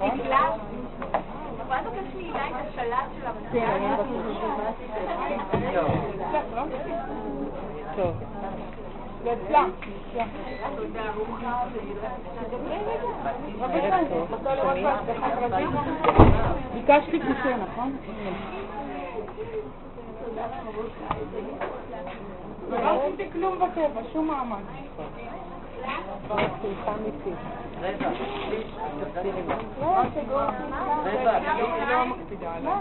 בגלל, יכולה לבקש מאילי את השלט של המנכ"ל? טוב. ביקשתי קישור, נכון? לא עשיתי כלום בטבע, שום מאמץ. שמחה אמיתית. לא, שגור. אני לא מקפידה עליו.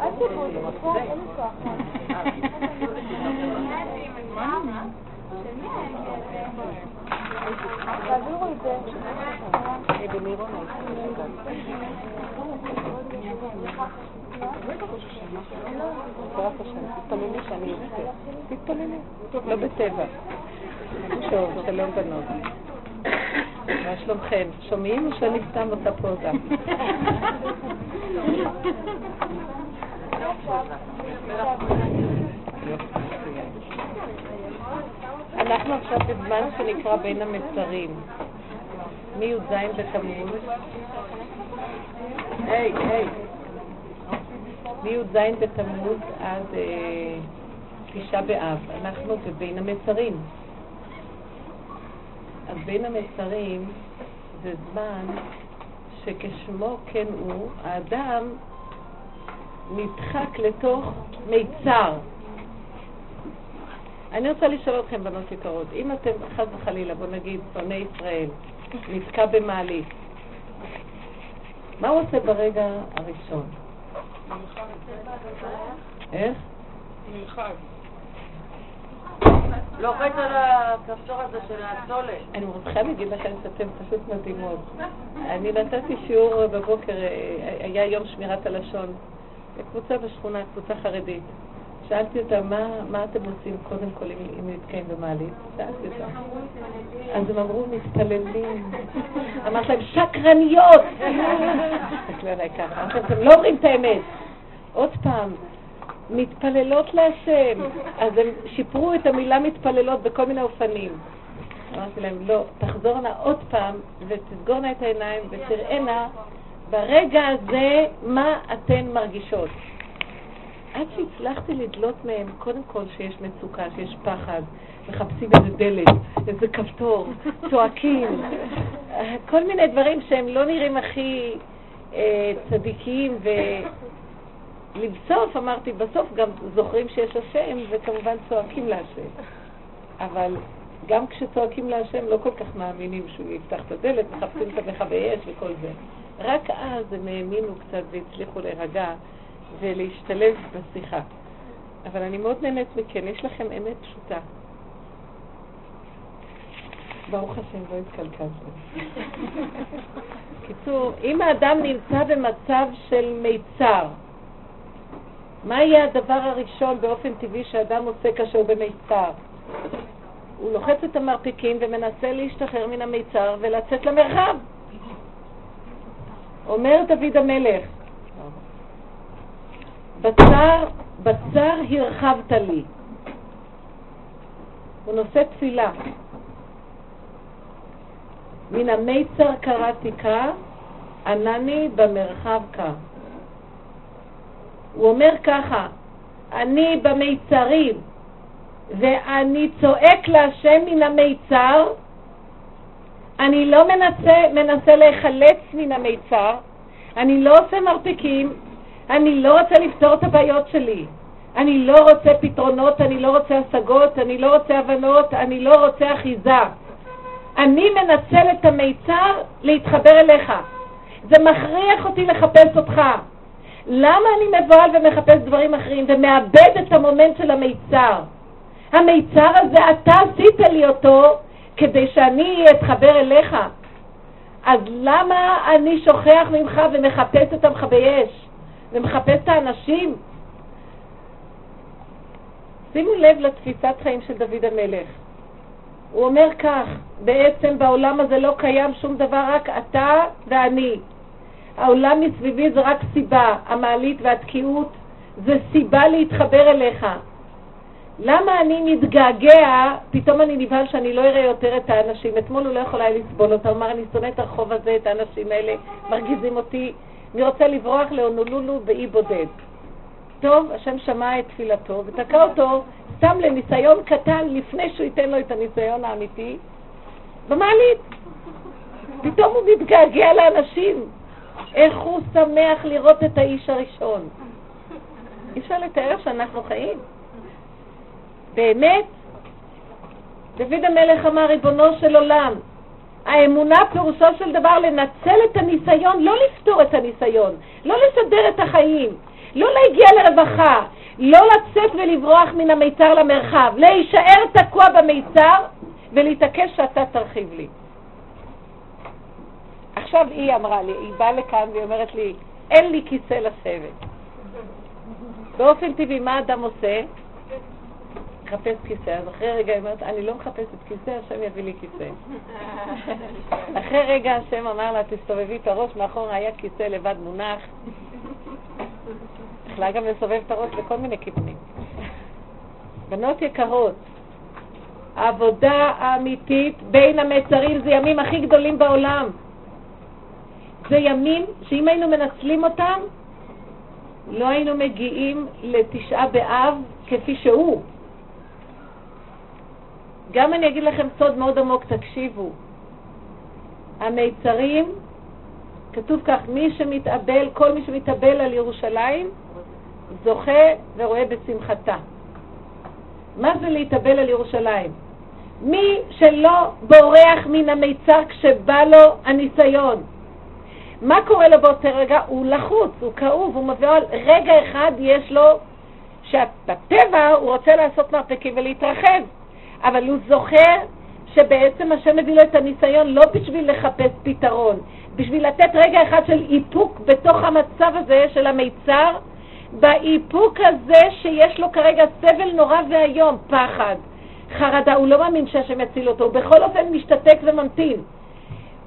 אל תבואו לי, נכון? אין לי כוח. אזכה. תתפללו. לא בטבע. טוב, שלום בנות. מה שלומכם? שומעים או שאני סתם עושה פוזה? אנחנו עכשיו בזמן שנקרא בין המצרים. מי"ז בתמוז. היי, היי. מי"ז בתמוז עד אה, תשעה באב. אנחנו בבין המצרים. אז בין המצרים זה זמן שכשמו כן הוא, האדם נדחק לתוך מיצר. אני רוצה לשאול אתכם, בנות יקרות, אם אתם, חס וחלילה, בוא נגיד, בני ישראל, נתקע במעלית, מה הוא עושה ברגע הראשון? איך? לוחץ על הכפתור הזה של הצולת. אני רוצה להגיד לכם שאתם פשוט מדהימות. אני נתתי שיעור בבוקר, אה, היה יום שמירת הלשון, קבוצה בשכונה, קבוצה חרדית. שאלתי אותם, מה, מה אתם עושים קודם כל אם, נתקעים במעלית? שאלתי אותם. אז הם אמרו, מתפללים. אמרתי להם, שקרניות! תסתכלו עליי ככה. אתם לא אומרים את האמת. עוד פעם, מתפללות להשם. אז הם שיפרו את המילה מתפללות בכל מיני אופנים. אמרתי להם, לא, תחזורנה עוד פעם ותסגורנה את העיניים ותראינה ברגע הזה מה אתן מרגישות. עד שהצלחתי לדלות מהם, קודם כל שיש מצוקה, שיש פחד, מחפשים איזה דלת, איזה כפתור, צועקים, כל מיני דברים שהם לא נראים הכי אה, צדיקים ו... לבסוף, אמרתי, בסוף גם זוכרים שיש השם וכמובן צועקים להשם. אבל גם כשצועקים להשם לא כל כך מאמינים שהוא יפתח את הדלת, מחפשים את המכבי אש וכל זה. רק אז הם האמינו קצת והצליחו להירגע ולהשתלב בשיחה. אבל אני מאוד נהנית מכן, יש לכם אמת פשוטה. ברוך השם, לא התקלקלתם. קיצור, אם האדם נמצא במצב של מיצר, מה יהיה הדבר הראשון באופן טבעי שאדם עושה כאשר הוא במיצר? הוא לוחץ את המרפקים ומנסה להשתחרר מן המיצר ולצאת למרחב. אומר דוד המלך, בצר, בצר הרחבת לי. הוא נושא תפילה. מן המיצר קראתי כה, ענני במרחב כה. הוא אומר ככה, אני במיצרים, ואני צועק להשם מן המיצר, אני לא מנסה, מנסה להיחלץ מן המיצר, אני לא עושה מרפקים, אני לא רוצה לפתור את הבעיות שלי, אני לא רוצה פתרונות, אני לא רוצה השגות, אני לא רוצה הבנות, אני לא רוצה אחיזה. אני מנצל את המיצר להתחבר אליך. זה מכריח אותי לחפש אותך. למה אני מבוהל ומחפש דברים אחרים ומאבד את המומנט של המיצר? המיצר הזה, אתה עשית לי אותו כדי שאני אתחבר אליך. אז למה אני שוכח ממך ומחפש את המכבי אש? ומחפש את האנשים? שימו לב לתפיסת חיים של דוד המלך. הוא אומר כך, בעצם בעולם הזה לא קיים שום דבר, רק אתה ואני. העולם מסביבי זה רק סיבה, המעלית והתקיעות זה סיבה להתחבר אליך. למה אני מתגעגע, פתאום אני נבהל שאני לא אראה יותר את האנשים. אתמול הוא לא יכול היה לסבול אותה, הוא אמר, אני שונא את הרחוב הזה, את האנשים האלה, מרגיזים אותי, אני רוצה לברוח להונולולו באי בודד. טוב, השם שמע את תפילתו ותקע אותו סתם לניסיון קטן לפני שהוא ייתן לו את הניסיון האמיתי במעלית. פתאום הוא מתגעגע לאנשים. איך הוא שמח לראות את האיש הראשון. אי אפשר לתאר שאנחנו חיים. באמת, דוד המלך אמר, ריבונו של עולם, האמונה פירושו של דבר לנצל את הניסיון, לא לפתור את הניסיון, לא לסדר את החיים, לא להגיע לרווחה, לא לצאת ולברוח מן המיצר למרחב, להישאר תקוע במיצר ולהתעקש שאתה תרחיב לי. עכשיו היא אמרה לי, היא באה לכאן והיא אומרת לי, אין לי כיסא לשבת. באופן טבעי, מה אדם עושה? מחפש כיסא. אז אחרי רגע היא אומרת, אני לא מחפשת כיסא, השם יביא לי כיסא. אחרי רגע השם אמר לה, תסתובבי את הראש, מאחורה היה כיסא לבד מונח. יכלה גם לסובב את הראש בכל מיני כיוונים. בנות יקרות, העבודה האמיתית בין המצרים זה ימים הכי גדולים בעולם. זה ימים שאם היינו מנצלים אותם, לא היינו מגיעים לתשעה באב כפי שהוא. גם אני אגיד לכם סוד מאוד עמוק, תקשיבו. המיצרים, כתוב כך, מי שמתאבל, כל מי שמתאבל על ירושלים, זוכה ורואה בשמחתה. מה זה להתאבל על ירושלים? מי שלא בורח מן המיצר כשבא לו הניסיון. מה קורה לו באותו רגע? הוא לחוץ, הוא כאוב, הוא מביא על רגע אחד יש לו, שבטבע הוא רוצה לעשות מרפקים ולהתרחב. אבל הוא זוכר שבעצם השם מביא לו את הניסיון לא בשביל לחפש פתרון, בשביל לתת רגע אחד של איפוק בתוך המצב הזה של המיצר, באיפוק הזה שיש לו כרגע סבל נורא ואיום, פחד, חרדה, הוא לא מאמין שהשם יציל אותו, הוא בכל אופן משתתק וממתין.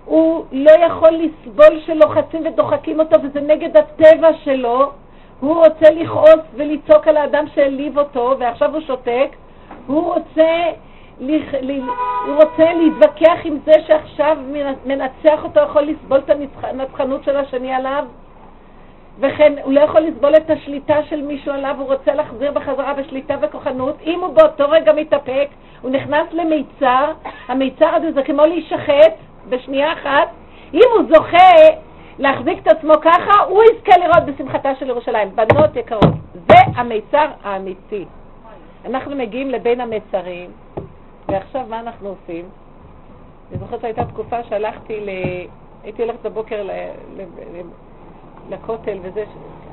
הוא לא יכול לסבול שלוחצים ודוחקים אותו וזה נגד הטבע שלו, הוא רוצה לכעוס ולצעוק על האדם שהעליב אותו ועכשיו הוא שותק, הוא רוצה, הוא רוצה להתווכח עם זה שעכשיו מנצח אותו, יכול לסבול את הנצחנות של השני עליו, וכן הוא לא יכול לסבול את השליטה של מישהו עליו, הוא רוצה להחזיר בחזרה בשליטה וכוחנות. אם הוא באותו רגע מתאפק, הוא נכנס למיצר, המיצר הזה זה כמו להישחט בשנייה אחת. אם הוא זוכה להחזיק את עצמו ככה, הוא יזכה לראות בשמחתה של ירושלים. בנות יקרות, זה המיצר האמיתי. אנחנו מגיעים לבין המצרים, ועכשיו מה אנחנו עושים? אני זוכרת שהייתה תקופה שהלכתי ל... הייתי הולכת בבוקר ל... ל... לכותל וזה,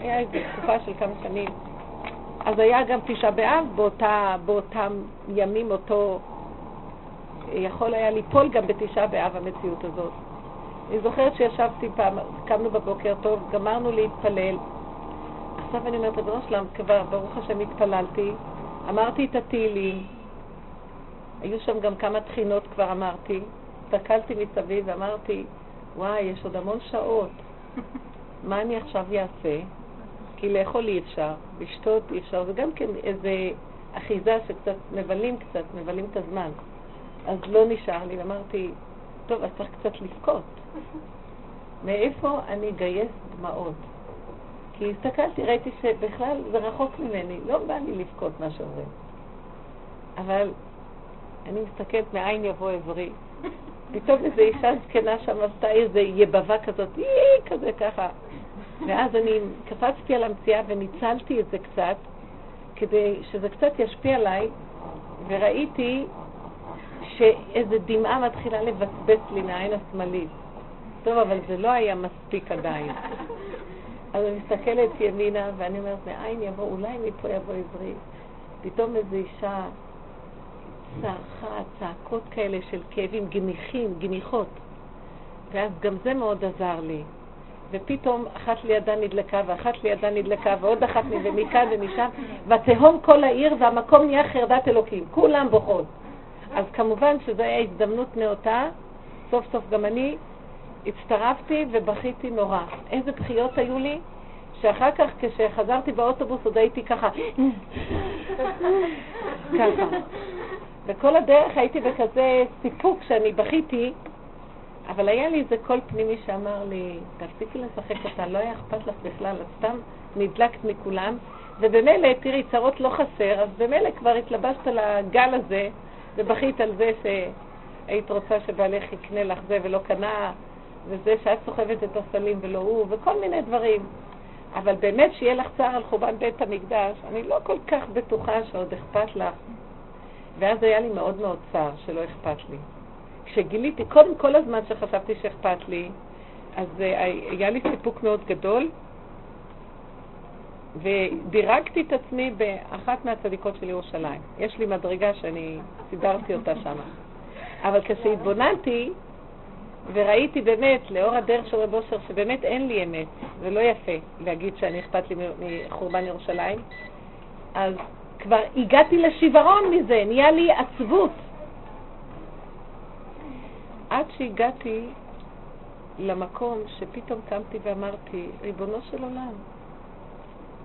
היה איזו תקופה של כמה שנים. אז היה גם תשעה באב באותה, באותם ימים, אותו... יכול היה ליפול גם בתשעה באב המציאות הזאת. אני זוכרת שישבתי פעם, קמנו בבוקר טוב, גמרנו להתפלל. עכשיו אני אומרת, ריבונו שלם, כבר ברוך השם התפללתי, אמרתי את התהילים, היו שם גם כמה תחינות כבר אמרתי, הסתכלתי מסביב ואמרתי, וואי, יש עוד המון שעות, מה אני עכשיו אעשה? כי לאכול אי אפשר, לשתות אי אפשר, זה גם כן איזה אחיזה שקצת מבלים קצת, מבלים את הזמן. אז לא נשאר לי, ואמרתי, טוב, אז צריך קצת לבכות. מאיפה אני אגייס דמעות? כי הסתכלתי, ראיתי שבכלל זה רחוק ממני, לא בא לי לבכות מה שאומרים. אבל אני מסתכלת מאין יבוא עברי. פתאום איזו אישה זקנה שם עשתה איזו יבבה כזאת, אי, כזה ככה. ואז אני קפצתי על המציאה וניצלתי את זה קצת, כדי שזה קצת ישפיע עליי, וראיתי שאיזו דמעה מתחילה לבסבס לי מהעין השמאלית. טוב, אבל זה לא היה מספיק עדיין. אז אני מסתכלת ימינה, ואני אומרת, מאין יבוא, אולי מפה יבוא עברי. פתאום איזו אישה צרחה, צעקות כאלה של כאבים, גניחים, גניחות. ואז גם זה מאוד עזר לי. ופתאום אחת לידה נדלקה, ואחת לידה נדלקה, ועוד אחת ומכאן ומשם, ותהום כל העיר, והמקום נהיה חרדת אלוקים. כולם בוכות. אז כמובן שזו הייתה הזדמנות נאותה, סוף סוף גם אני הצטרפתי ובכיתי נורא. איזה בחיות היו לי, שאחר כך כשחזרתי באוטובוס עוד הייתי ככה, ככה. וכל הדרך הייתי בכזה סיפוק שאני בכיתי, אבל היה לי איזה קול פנימי שאמר לי, תפסיקי לשחק אותה, לא היה אכפת לך בכלל, את סתם נדלקת מכולם, ובמילא, תראי, צרות לא חסר, אז במילא כבר התלבשת לגל הזה, ובכית על זה שהיית רוצה שבעלך יקנה לך זה ולא קנה, וזה שאת סוחבת את הסלים ולא הוא, וכל מיני דברים. אבל באמת שיהיה לך צער על חורבן בית המקדש, אני לא כל כך בטוחה שעוד אכפת לך. ואז היה לי מאוד מאוד צער שלא אכפת לי. כשגיליתי, קודם כל הזמן שחשבתי שאכפת לי, אז uh, היה לי סיפוק מאוד גדול, ודירגתי את עצמי באחת מהצדיקות של ירושלים. יש לי מדרגה שאני סידרתי אותה שם. אבל כשהתבוננתי וראיתי באמת, לאור הדרך של רב אושר, שבאמת אין לי אמת, זה לא יפה להגיד שאני אכפת לי מחורבן ירושלים, אז כבר הגעתי לשיוורון מזה, נהיה לי עצבות. עד שהגעתי למקום שפתאום קמתי ואמרתי, ריבונו של עולם,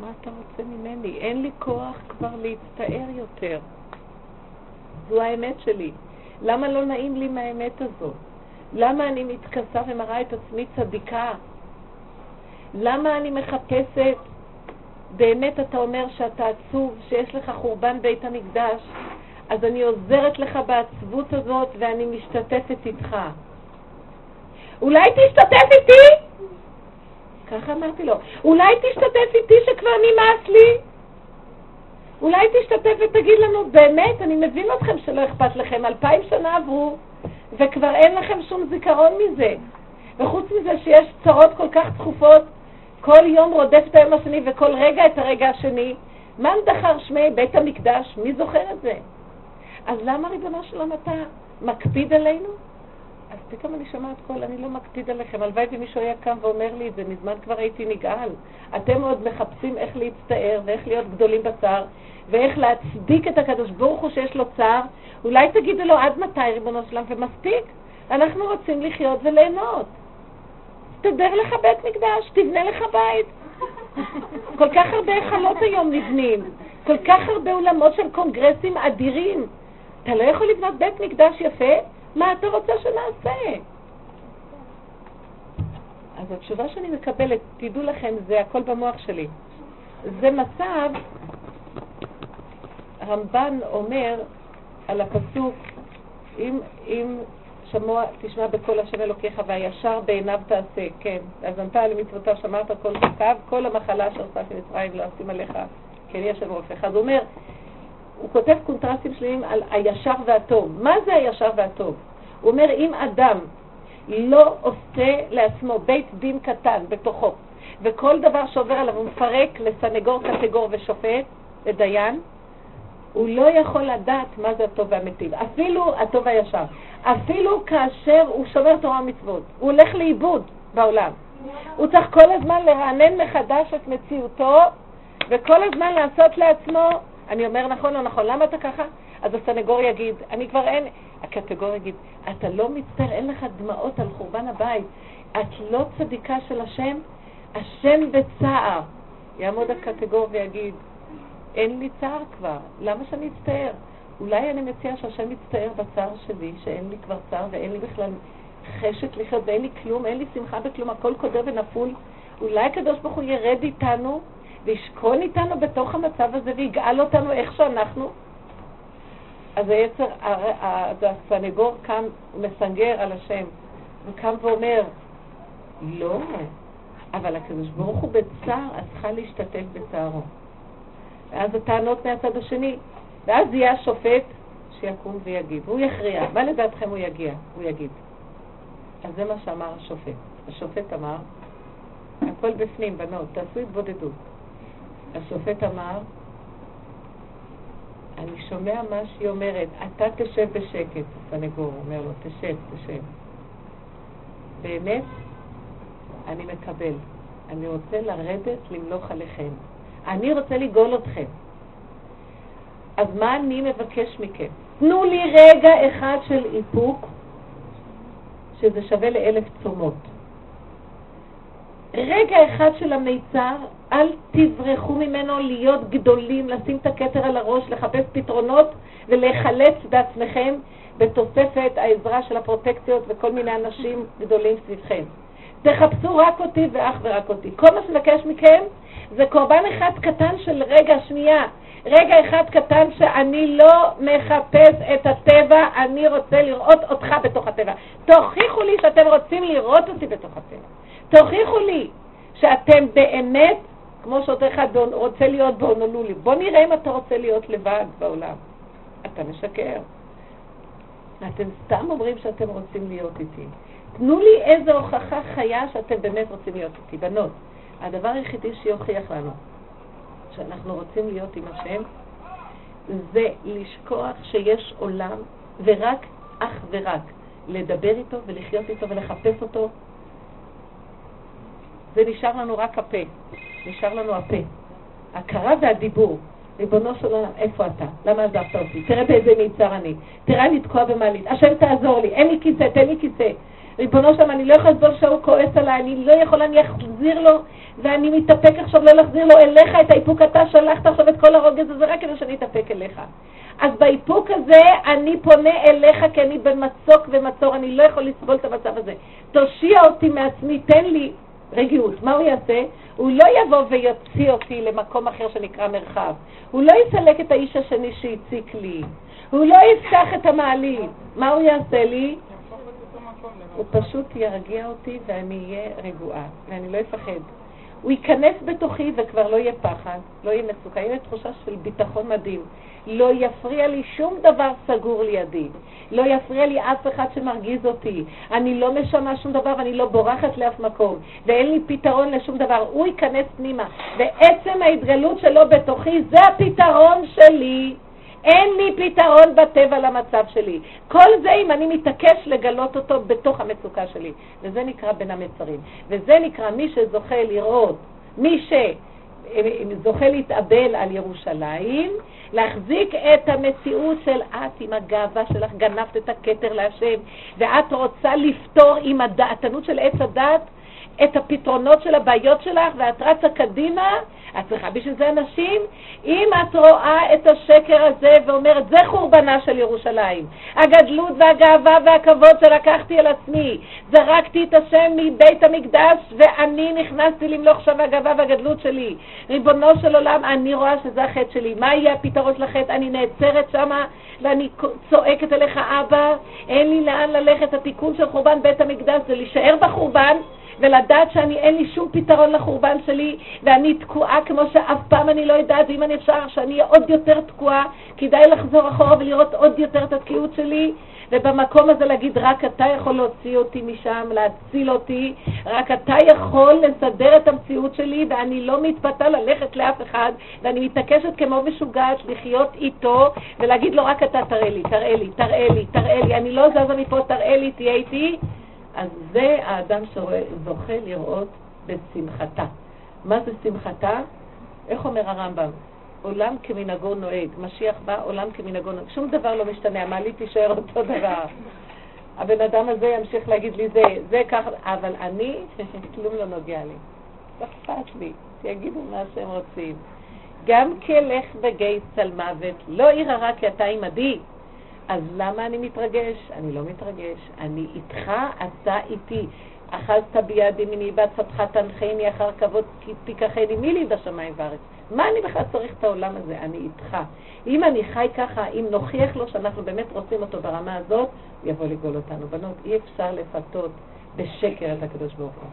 מה אתה רוצה ממני? אין לי כוח כבר להצטער יותר. זו האמת שלי. למה לא נעים לי מהאמת הזאת? למה אני מתכסה ומראה את עצמי צדיקה? למה אני מחפשת, באמת אתה אומר שאתה עצוב, שיש לך חורבן בית המקדש, אז אני עוזרת לך בעצבות הזאת ואני משתתפת איתך. אולי תשתתף איתי? ככה אמרתי לו. אולי תשתתף איתי שכבר נמאס לי? אולי תשתתף ותגיד לנו, באמת, אני מבין אתכם שלא אכפת לכם, אלפיים שנה עברו, וכבר אין לכם שום זיכרון מזה. וחוץ מזה שיש צרות כל כך דחופות, כל יום רודף את היום השני וכל רגע את הרגע השני, מן דחר שמי בית המקדש, מי זוכר את זה? אז למה ריבונו שלום אתה מקפיד עלינו? אז פתאום אני שומעת קול, אני לא מקפיד עליכם. הלוואי ומישהו היה קם ואומר לי את זה, מזמן כבר הייתי נגעל. אתם עוד מחפשים איך להצטער ואיך להיות גדולים בצער, ואיך להצדיק את הקדוש ברוך הוא שיש לו צער. אולי תגידו לו עד מתי, ריבונו שלם, ומספיק. אנחנו רוצים לחיות וליהנות. תסתדר לך בית מקדש, תבנה לך בית. כל כך הרבה היכלות היום נבנים, כל כך הרבה אולמות של קונגרסים אדירים. אתה לא יכול לבנות בית מקדש יפה? מה אתה רוצה שנעשה? אז התשובה שאני מקבלת, תדעו לכם, זה הכל במוח שלי. זה מצב, הרמב"ן אומר על הפסוק, אם, אם שמוע, תשמע בקול השם אלוקיך והישר בעיניו תעשה, כן. אז ענתה למצוותיו שמרת כל חוקיו, כל המחלה אשר עשה של מצרים לא אשים עליך, כן יש שם. אז הוא אומר, הוא כותב קונטרסטים שלמים על הישר והטוב. מה זה הישר והטוב? הוא אומר, אם אדם לא עושה לעצמו בית דין קטן בתוכו, וכל דבר שעובר עליו הוא מפרק לסנגור, קטגור ושופט, לדיין, הוא לא יכול לדעת מה זה הטוב והמטיב, אפילו הטוב והישר. אפילו כאשר הוא שומר תורה ומצוות, הוא הולך לאיבוד בעולם. הוא צריך כל הזמן לרענן מחדש את מציאותו, וכל הזמן לעשות לעצמו, אני אומר נכון או נכון, למה אתה ככה? אז הסנגור יגיד, אני כבר אין, הקטגור יגיד, אתה לא מצטער, אין לך דמעות על חורבן הבית, את לא צדיקה של השם, השם בצער. יעמוד הקטגור ויגיד, אין לי צער כבר, למה שאני אצטער? אולי אני מציעה שהשם יצטער בצער שלי, שאין לי כבר צער ואין לי בכלל חשק לחיות ואין לי כלום, אין לי שמחה בכלום, הכל קודר ונפול. אולי הקדוש ברוך הוא ירד איתנו וישכון איתנו בתוך המצב הזה ויגאל אותנו איך שאנחנו? אז היצר, הסנגור קם, מסנגר על השם, וקם ואומר, לא, אבל הקדוש ברוך הוא בצער, אז צריכה להשתתף בצערו. ואז הטענות מהצד השני, ואז יהיה השופט שיקום ויגיד, והוא יכריע, מה לדעתכם הוא יגיע? הוא יגיד. אז זה מה שאמר השופט. השופט אמר, הכל בפנים, בנות, תעשו התבודדות. השופט אמר, אני שומע מה שהיא אומרת, אתה תשב בשקט, הסנגור אומר לו, תשב, תשב. באמת, אני מקבל. אני רוצה לרדת למלוך עליכם. אני רוצה לגאול אתכם. אז מה אני מבקש מכם? תנו לי רגע אחד של איפוק, שזה שווה לאלף צומות. רגע אחד של המיצר, אל תברחו ממנו להיות גדולים, לשים את הכתר על הראש, לחפש פתרונות ולהיחלץ בעצמכם בתוספת העזרה של הפרוטקציות וכל מיני אנשים גדולים סביבכם. תחפשו רק אותי ואך ורק אותי. כל מה שמבקש מכם זה קורבן אחד קטן של רגע, שנייה. רגע אחד קטן שאני לא מחפש את הטבע, אני רוצה לראות אותך בתוך הטבע. תוכיחו לי שאתם רוצים לראות אותי בתוך הטבע. תוכיחו לי שאתם באמת, כמו שאותו אחד רוצה להיות בהונולולי. בוא נראה אם אתה רוצה להיות לבד בעולם. אתה משקר. אתם סתם אומרים שאתם רוצים להיות איתי. תנו לי איזו הוכחה חיה שאתם באמת רוצים להיות איתי. בנות, הדבר היחידי שיוכיח לנו שאנחנו רוצים להיות עם השם זה לשכוח שיש עולם ורק, אך ורק, לדבר איתו ולחיות איתו ולחפש אותו. זה נשאר לנו רק הפה, נשאר לנו הפה. הכרה והדיבור. ריבונו של עולם, איפה אתה? למה עזבת אותי? תראה באיזה מיצר אני. תראה אני תקוע במעלית. השם תעזור לי, אין לי כיסא, תן לי כיסא. ריבונו שלם, אני לא יכולה לסבול שהוא כועס עליי, אני לא יכולה, אני אחזיר לו, ואני מתאפק עכשיו לא להחזיר לו אליך את האיפוק, אתה שלחת עכשיו את כל הרוגז הזה רק כדי שאני אתאפק אליך. אז באיפוק הזה אני פונה אליך כי אני במצוק ומצור, אני לא יכול לסבול את המצב הזה. תושיע אותי מעצמי, תן לי רגיעות. מה הוא יעשה? הוא לא יבוא ויוציא אותי למקום אחר שנקרא מרחב. הוא לא יסלק את האיש השני שהציק לי. הוא לא יפתח את המעלית. מה הוא יעשה לי? הוא פשוט ירגיע אותי ואני אהיה רגועה, ואני לא אפחד. הוא ייכנס בתוכי וכבר לא יהיה פחד, לא יהיה מצוקה, יהיה תחושה של ביטחון מדהים. לא יפריע לי שום דבר סגור לידי. לא יפריע לי אף אחד שמרגיז אותי. אני לא משנה שום דבר ואני לא בורחת לאף מקום. ואין לי פתרון לשום דבר. הוא ייכנס פנימה. ועצם ההתגלות שלו בתוכי זה הפתרון שלי. אין לי פתרון בטבע למצב שלי. כל זה אם אני מתעקש לגלות אותו בתוך המצוקה שלי. וזה נקרא בין המצרים. וזה נקרא מי שזוכה לראות, מי שזוכה להתאבל על ירושלים, להחזיק את המציאות של את עם הגאווה שלך, גנבת את הכתר להשם, ואת רוצה לפתור עם הדעתנות של עץ הדת את הפתרונות של הבעיות שלך, ואת רצה קדימה, את צריכה בשביל זה אנשים. אם את רואה את השקר הזה ואומרת, זה חורבנה של ירושלים. הגדלות והגאווה והכבוד שלקחתי על עצמי. זרקתי את השם מבית המקדש ואני נכנסתי למלוך שם הגאווה והגדלות שלי. ריבונו של עולם, אני רואה שזה החטא שלי. מה יהיה הפתרון של החטא? אני נעצרת שמה ואני צועקת אליך, אבא, אין לי לאן ללכת. התיקון של חורבן בית המקדש זה להישאר בחורבן. ולדעת שאני אין לי שום פתרון לחורבן שלי ואני תקועה כמו שאף פעם אני לא יודעת ואם אני אפשר שאני אהיה עוד יותר תקועה כדאי לחזור אחורה ולראות עוד יותר את התקיעות שלי. ובמקום הזה להגיד רק אתה יכול להוציא אותי משם, להציל אותי רק אתה יכול לסדר את המציאות שלי ואני לא מתפתה ללכת לאף אחד ואני מתעקשת כמו משוגעת לחיות איתו ולהגיד לו רק אתה תראה לי, תראה לי, תראה לי, תראה לי אני לא זזה מפה, תראה לי, תהיה איתי אז זה האדם שזוכה לראות בשמחתה. מה זה שמחתה? איך אומר הרמב"ם? עולם כמנהגו נוהג. משיח בא, עולם כמנהגו נוהג. שום דבר לא משתנה, המעלית תישאר אותו דבר. הבן אדם הזה ימשיך להגיד לי זה, זה ככה, אבל אני, כלום לא נוגע לי. לא אכפת לי, שיגידו מה שהם רוצים. גם כלך בגיא צל מוות, לא עיר הרע כי אתה עמדי. אז למה אני מתרגש? אני לא מתרגש. אני איתך, אתה איתי. אחזת ביד ימיני, בעצתך תנחני אחר כבוד כי תיקחני, מי לי בשמיים וארץ? מה אני בכלל צריך את העולם הזה? אני איתך. אם אני חי ככה, אם נוכיח לו שאנחנו באמת רוצים אותו ברמה הזאת, יבוא לגאול אותנו. בנות, אי אפשר לפתות בשקר את הקדוש ברוך הוא.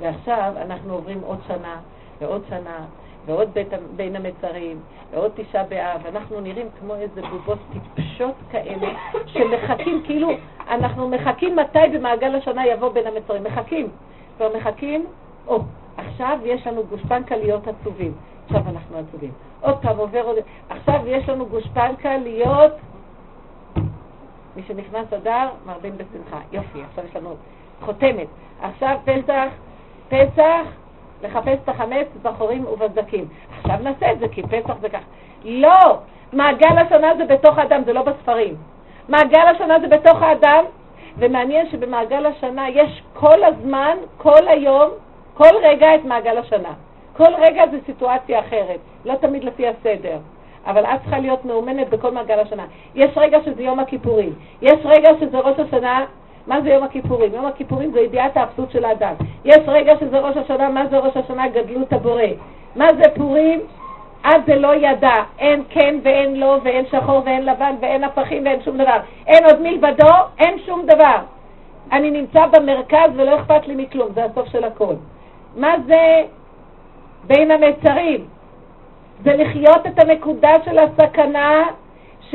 ועכשיו אנחנו עוברים עוד שנה ועוד שנה ועוד בית, בין המצרים, ועוד תשעה באב, אנחנו נראים כמו איזה בובות טיפשות כאלה, שמחכים, כאילו, אנחנו מחכים מתי במעגל השנה יבוא בין המצרים, מחכים, כבר מחכים, או, עכשיו יש לנו גושפנקה להיות עצובים, עכשיו אנחנו עצובים, עוד פעם עובר עוד, עכשיו יש לנו גושפנקה להיות, מי שנכנס אדר, מרבים בשמחה, יופי, עכשיו יש לנו חותמת, עכשיו פסח, פסח, לחפש את החמץ בחורים ובסדקים. עכשיו נעשה את זה, כי פסח זה ככה. לא! מעגל השנה זה בתוך האדם, זה לא בספרים. מעגל השנה זה בתוך האדם, ומעניין שבמעגל השנה יש כל הזמן, כל היום, כל רגע את מעגל השנה. כל רגע זה סיטואציה אחרת, לא תמיד לפי הסדר. אבל את צריכה להיות מאומנת בכל מעגל השנה. יש רגע שזה יום הכיפורים, יש רגע שזה ראש השנה, מה זה יום הכיפורים? יום הכיפורים זה ידיעת האפסות של האדם. יש רגע שזה ראש השנה, מה זה ראש השנה? גדלות הבורא. מה זה פורים? אז זה לא ידע, אין כן ואין לא ואין שחור ואין לבן ואין הפכים ואין שום דבר. אין עוד מלבדו, אין שום דבר. אני נמצא במרכז ולא אכפת לי מכלום, זה הסוף של הכל. מה זה בין המצרים? זה לחיות את הנקודה של הסכנה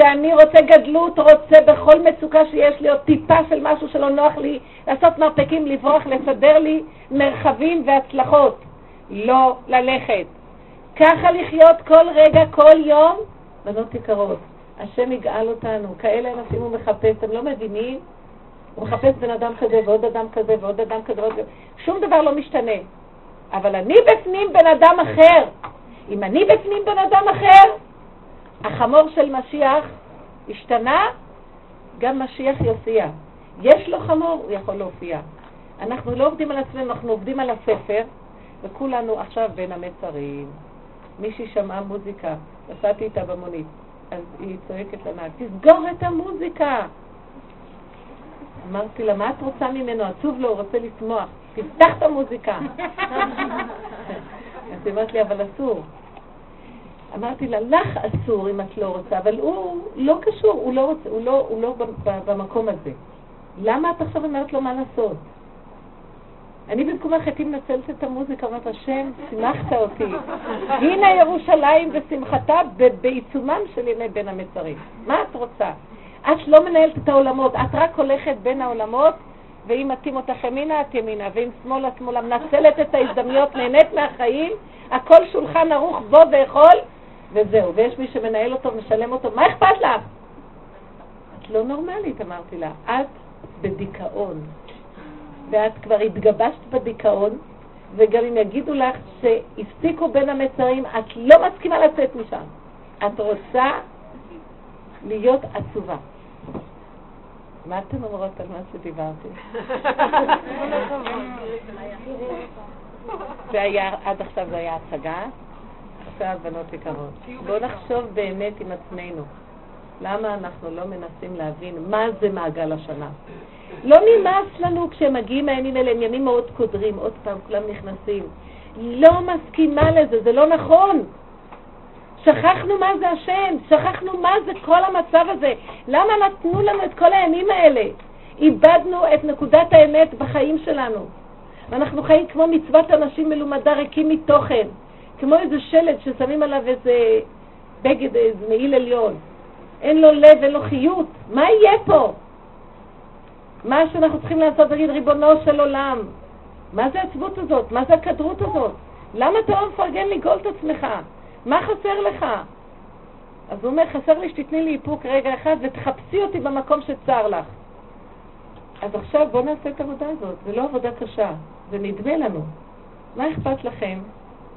שאני רוצה גדלות, רוצה בכל מצוקה שיש לי עוד טיפה של משהו שלא נוח לי, לעשות מרפקים, לברוח, לסדר לי מרחבים והצלחות. לא ללכת. ככה לחיות כל רגע, כל יום, בנות יקרות. השם יגאל אותנו, כאלה אנשים הוא מחפש, אתם לא מבינים? הוא מחפש בן אדם כזה ועוד אדם כזה ועוד אדם כזה ועוד... שום דבר לא משתנה. אבל אני בפנים בן אדם אחר. אם אני בפנים בן אדם אחר, החמור של משיח השתנה, גם משיח יופיע. יש לו חמור, הוא יכול להופיע. אנחנו לא עובדים על עצמנו, אנחנו עובדים על הספר, וכולנו עכשיו בין המצרים. מישהי שמעה מוזיקה, נסעתי איתה במונית, אז היא צועקת לנהג, תסגור את המוזיקה! אמרתי לה, מה את רוצה ממנו? עצוב לו, הוא רוצה לשמוח. תפתח את המוזיקה. אז היא אמרת לי, אבל אסור. אמרתי לה, לך אסור אם את לא רוצה, אבל הוא לא קשור, הוא לא, רוצה, הוא לא, הוא לא במקום הזה. למה את עכשיו אומרת לו מה לעשות? אני במקומך הייתי מנצלת את המוזיקה, אומרת, השם, שימחת אותי. הנה ירושלים ושמחתה בעיצומם של ימי בין המצרים. מה את רוצה? את לא מנהלת את העולמות, את רק הולכת בין העולמות, ואם מתאים אותך ימינה, את ימינה, ואם שמאלה, שמאלה, מנצלת את ההזדמנויות, נהנית מהחיים, הכל שולחן ערוך בו ואכול, וזהו. ויש מי שמנהל אותו ומשלם אותו, מה אכפת לך? את לא נורמלית, אמרתי לה. את בדיכאון. ואת כבר התגבשת בדיכאון, וגם אם יגידו לך שהפסיקו בין המצרים, את לא מסכימה לצאת משם. את רוצה להיות עצובה. מה אתן אומרות על מה שדיברתי? זה היה, עד עכשיו זה היה הצגה, עכשיו בנות יקרות. בואו נחשוב באמת עם עצמנו. למה אנחנו לא מנסים להבין מה זה מעגל השנה? לא נמאס לנו כשמגיעים הימים האלה, הם ימים מאוד קודרים, עוד פעם כולם נכנסים. לא מסכימה לזה, זה לא נכון. שכחנו מה זה השם, שכחנו מה זה כל המצב הזה. למה נתנו לנו את כל הימים האלה? איבדנו את נקודת האמת בחיים שלנו. ואנחנו חיים כמו מצוות אנשים מלומדה ריקים מתוכן, כמו איזה שלט ששמים עליו איזה בגד, איזה מעיל עליון. אין לו לב, אין לו חיות. מה יהיה פה? מה שאנחנו צריכים לעשות, להגיד, ריבונו של עולם, מה זה העצבות הזאת? מה זה הכדרות הזאת? למה אתה לא מפרגן לגאול את עצמך? מה חסר לך? אז הוא אומר, חסר לי שתתני לי איפוק רגע אחד ותחפשי אותי במקום שצר לך. אז עכשיו בואו נעשה את העבודה הזאת. זה לא עבודה קשה, זה נדמה לנו. מה אכפת לכם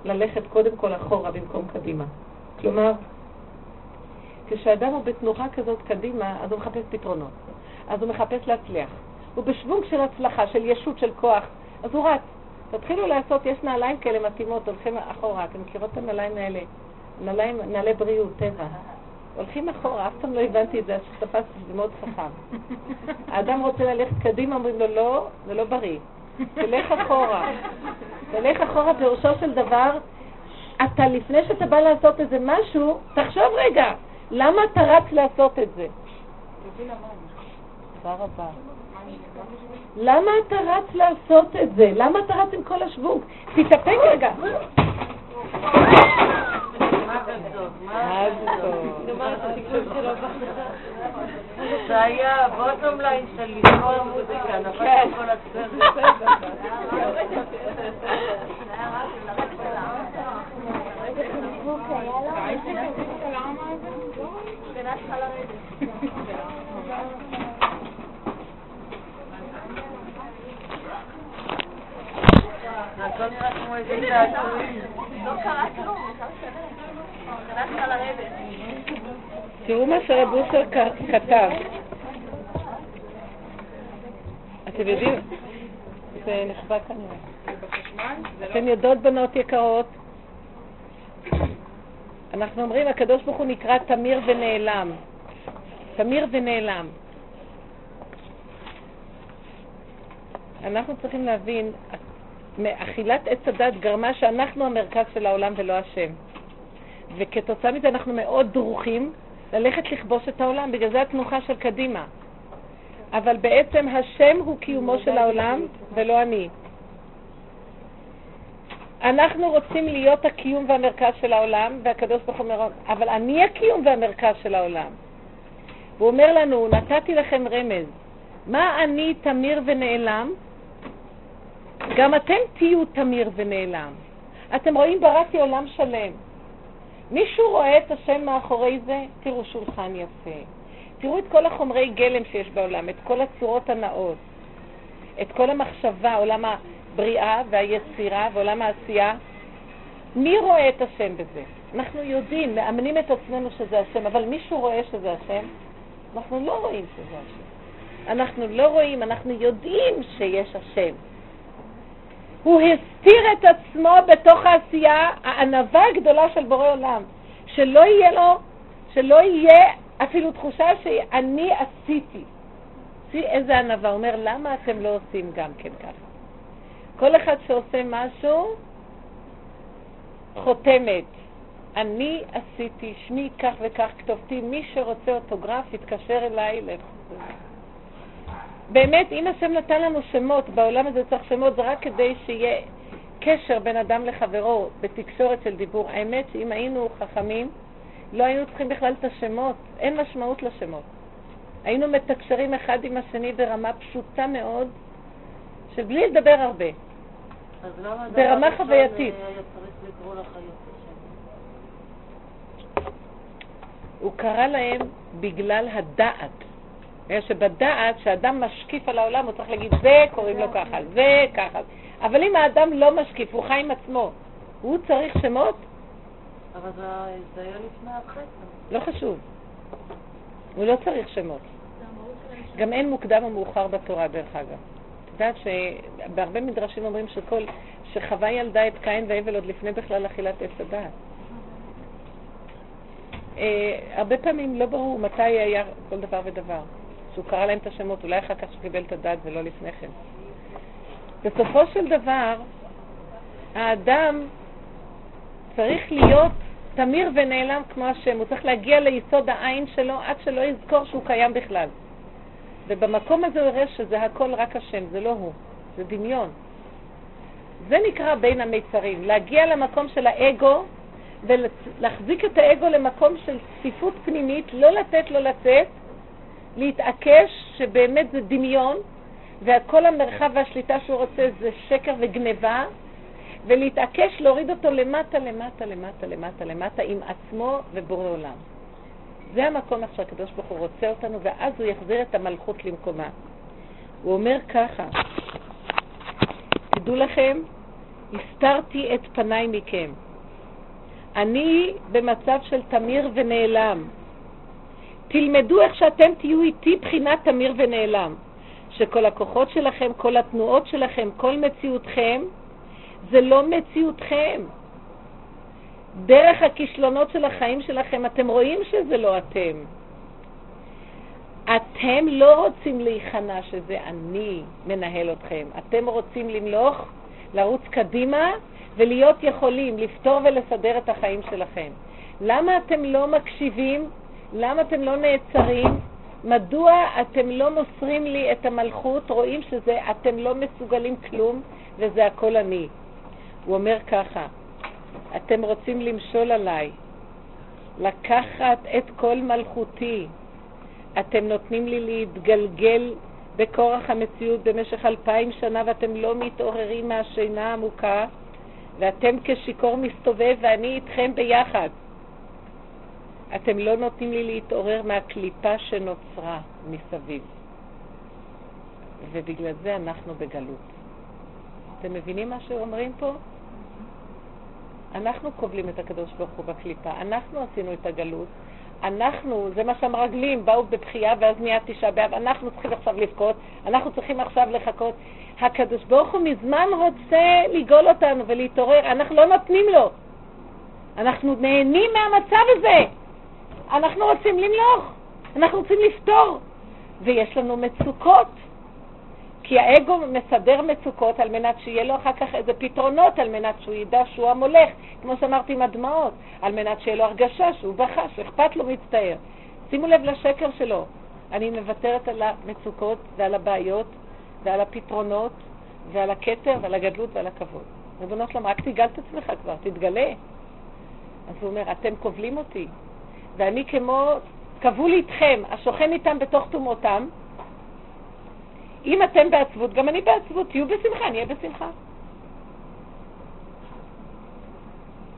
ללכת קודם כל אחורה במקום קדימה? כלומר, כשאדם הוא בתנוחה כזאת קדימה, אז הוא מחפש פתרונות. אז הוא מחפש להצליח. הוא בשוונג של הצלחה, של ישות, של כוח, אז הוא רץ. תתחילו לעשות, יש נעליים כאלה מתאימות, הולכים אחורה, אתם מכירות את הנעליים האלה? נעליים, נעלי בריאות, טבע. הולכים אחורה, אף פעם לא הבנתי את זה, אז שתפסתי, זה מאוד חכם. האדם רוצה ללכת קדימה, אומרים לו, לא, זה לא בריא. תלך אחורה. תלך אחורה, פירושו של דבר, אתה, לפני שאתה בא לעשות איזה משהו, תחשוב רגע, למה אתה רץ לעשות את זה? תודה רבה. למה אתה רץ לעשות את זה? למה אתה רץ עם כל השוונג? תתאפק רגע. זה היה בוטום ליין של לשמוע מוזיקה, נפלתי כל הסרט. הכל נראה כמו איזה תעתועים. לא קרה כלום. תראו מה שרב אושר כתב. אתם יודעים, זה נחבא כנראה. אתן יודעות, בנות יקרות, אנחנו אומרים, הקדוש ברוך הוא נקרא תמיר ונעלם. תמיר ונעלם. אנחנו צריכים להבין, אכילת עץ הדת גרמה שאנחנו המרכז של העולם ולא השם. וכתוצאה מזה אנחנו מאוד דרוכים ללכת לכבוש את העולם, בגלל זה התנוחה של קדימה. אבל בעצם השם הוא קיומו של העולם ולא אני. אנחנו רוצים להיות הקיום והמרכז של העולם, והקדוש ברוך הוא אומר, אבל אני הקיום והמרכז של העולם. הוא אומר לנו, נתתי לכם רמז, מה אני תמיר ונעלם? גם אתם תהיו תמיר ונעלם. אתם רואים, בראתי עולם שלם. מישהו רואה את השם מאחורי זה? תראו שולחן יפה. תראו את כל החומרי גלם שיש בעולם, את כל הצורות הנאות, את כל המחשבה, עולם הבריאה והיצירה ועולם העשייה. מי רואה את השם בזה? אנחנו יודעים, מאמנים את עצמנו שזה השם, אבל מישהו רואה שזה השם? אנחנו לא רואים שזה השם. אנחנו לא רואים, אנחנו יודעים שיש השם. הוא הסתיר את עצמו בתוך העשייה, הענווה הגדולה של בורא עולם. שלא יהיה לו, שלא יהיה אפילו תחושה שאני עשיתי. תראי איזה ענווה. הוא אומר, למה אתם לא עושים גם כן ככה? כל אחד שעושה משהו, חותמת. אני עשיתי, שמי כך וכך כתובתי, מי שרוצה אוטוגרף יתקשר אליי. באמת, אם השם נתן לנו שמות, בעולם הזה צריך שמות, זה רק כדי שיהיה קשר בין אדם לחברו בתקשורת של דיבור. האמת שאם היינו חכמים, לא היינו צריכים בכלל את השמות, אין משמעות לשמות. היינו מתקשרים אחד עם השני ברמה פשוטה מאוד, שבלי לדבר הרבה. ברמה חווייתית. הוא קרא להם בגלל הדעת. בגלל שבדעת, כשאדם משקיף על העולם, הוא צריך להגיד, זה קוראים לו ככה, זה ככה. אבל אם האדם לא משקיף, הוא חי עם עצמו, הוא צריך שמות? אבל זה היה לפני החטא. לא חשוב. הוא לא צריך שמות. גם אין מוקדם או מאוחר בתורה, דרך אגב. את יודעת שבהרבה מדרשים אומרים שכל, שחווה ילדה את קין והבל עוד לפני בכלל אכילת עץ הדעת. אה, הרבה פעמים לא ברור מתי היה כל דבר ודבר. שהוא קרא להם את השמות, אולי אחר כך שהוא קיבל את הדת ולא לפני כן. בסופו של דבר, האדם צריך להיות תמיר ונעלם כמו השם, הוא צריך להגיע ליסוד העין שלו עד שלא יזכור שהוא קיים בכלל. ובמקום הזה הוא יראה שזה הכל רק השם, זה לא הוא, זה דמיון. זה נקרא בין המיצרים, להגיע למקום של האגו ולהחזיק את האגו למקום של צפיפות פנימית, לא לתת לו לצאת, להתעקש שבאמת זה דמיון, וכל המרחב והשליטה שהוא רוצה זה שקר וגניבה, ולהתעקש להוריד אותו למטה, למטה, למטה, למטה, למטה, עם עצמו ובורא עולם. זה המקום איך שהקדוש ברוך הוא רוצה אותנו, ואז הוא יחזיר את המלכות למקומה. הוא אומר ככה, תדעו לכם, הסתרתי את פניי מכם. אני במצב של תמיר ונעלם. תלמדו איך שאתם תהיו איתי בחינת תמיר ונעלם. שכל הכוחות שלכם, כל התנועות שלכם, כל מציאותכם, זה לא מציאותכם. דרך הכישלונות של החיים שלכם, אתם רואים שזה לא אתם. אתם לא רוצים להיכנע שזה אני מנהל אתכם. אתם רוצים למלוך, לרוץ קדימה ולהיות יכולים לפתור ולסדר את החיים שלכם. למה אתם לא מקשיבים? למה אתם לא נעצרים? מדוע אתם לא מוסרים לי את המלכות? רואים שזה, אתם לא מסוגלים כלום וזה הכל אני. הוא אומר ככה, אתם רוצים למשול עליי, לקחת את כל מלכותי. אתם נותנים לי להתגלגל בכורח המציאות במשך אלפיים שנה ואתם לא מתעוררים מהשינה העמוקה ואתם כשיכור מסתובב ואני איתכם ביחד. אתם לא נותנים לי להתעורר מהקליפה שנוצרה מסביב. ובגלל זה אנחנו בגלות. אתם מבינים מה שאומרים פה? אנחנו קובלים את הקדוש ברוך הוא בקליפה, אנחנו עשינו את הגלות, אנחנו, זה מה שהמרגלים באו בבכייה ואז נהיה תשעה באב, אנחנו צריכים עכשיו לבכות, אנחנו צריכים עכשיו לחכות. הקדוש ברוך הוא מזמן רוצה לגאול אותנו ולהתעורר, אנחנו לא נותנים לו. אנחנו נהנים מהמצב הזה. אנחנו רוצים למלוך, אנחנו רוצים לפתור, ויש לנו מצוקות. כי האגו מסדר מצוקות על מנת שיהיה לו אחר כך איזה פתרונות, על מנת שהוא ידע שהוא המולך, כמו שאמרתי עם הדמעות, על מנת שיהיה לו הרגשה שהוא בכה, שאכפת לו מצטער. שימו לב לשקר שלו. אני מוותרת על המצוקות ועל הבעיות ועל הפתרונות ועל הכתר ועל הגדלות ועל הכבוד. ריבונו שלום, רק תגאל את עצמך כבר, תתגלה. אז הוא אומר, אתם כובלים אותי, ואני כמו, כבול איתכם, השוכן איתם בתוך טומאותם, אם אתם בעצבות, גם אני בעצבות. תהיו בשמחה, אני אהיה בשמחה.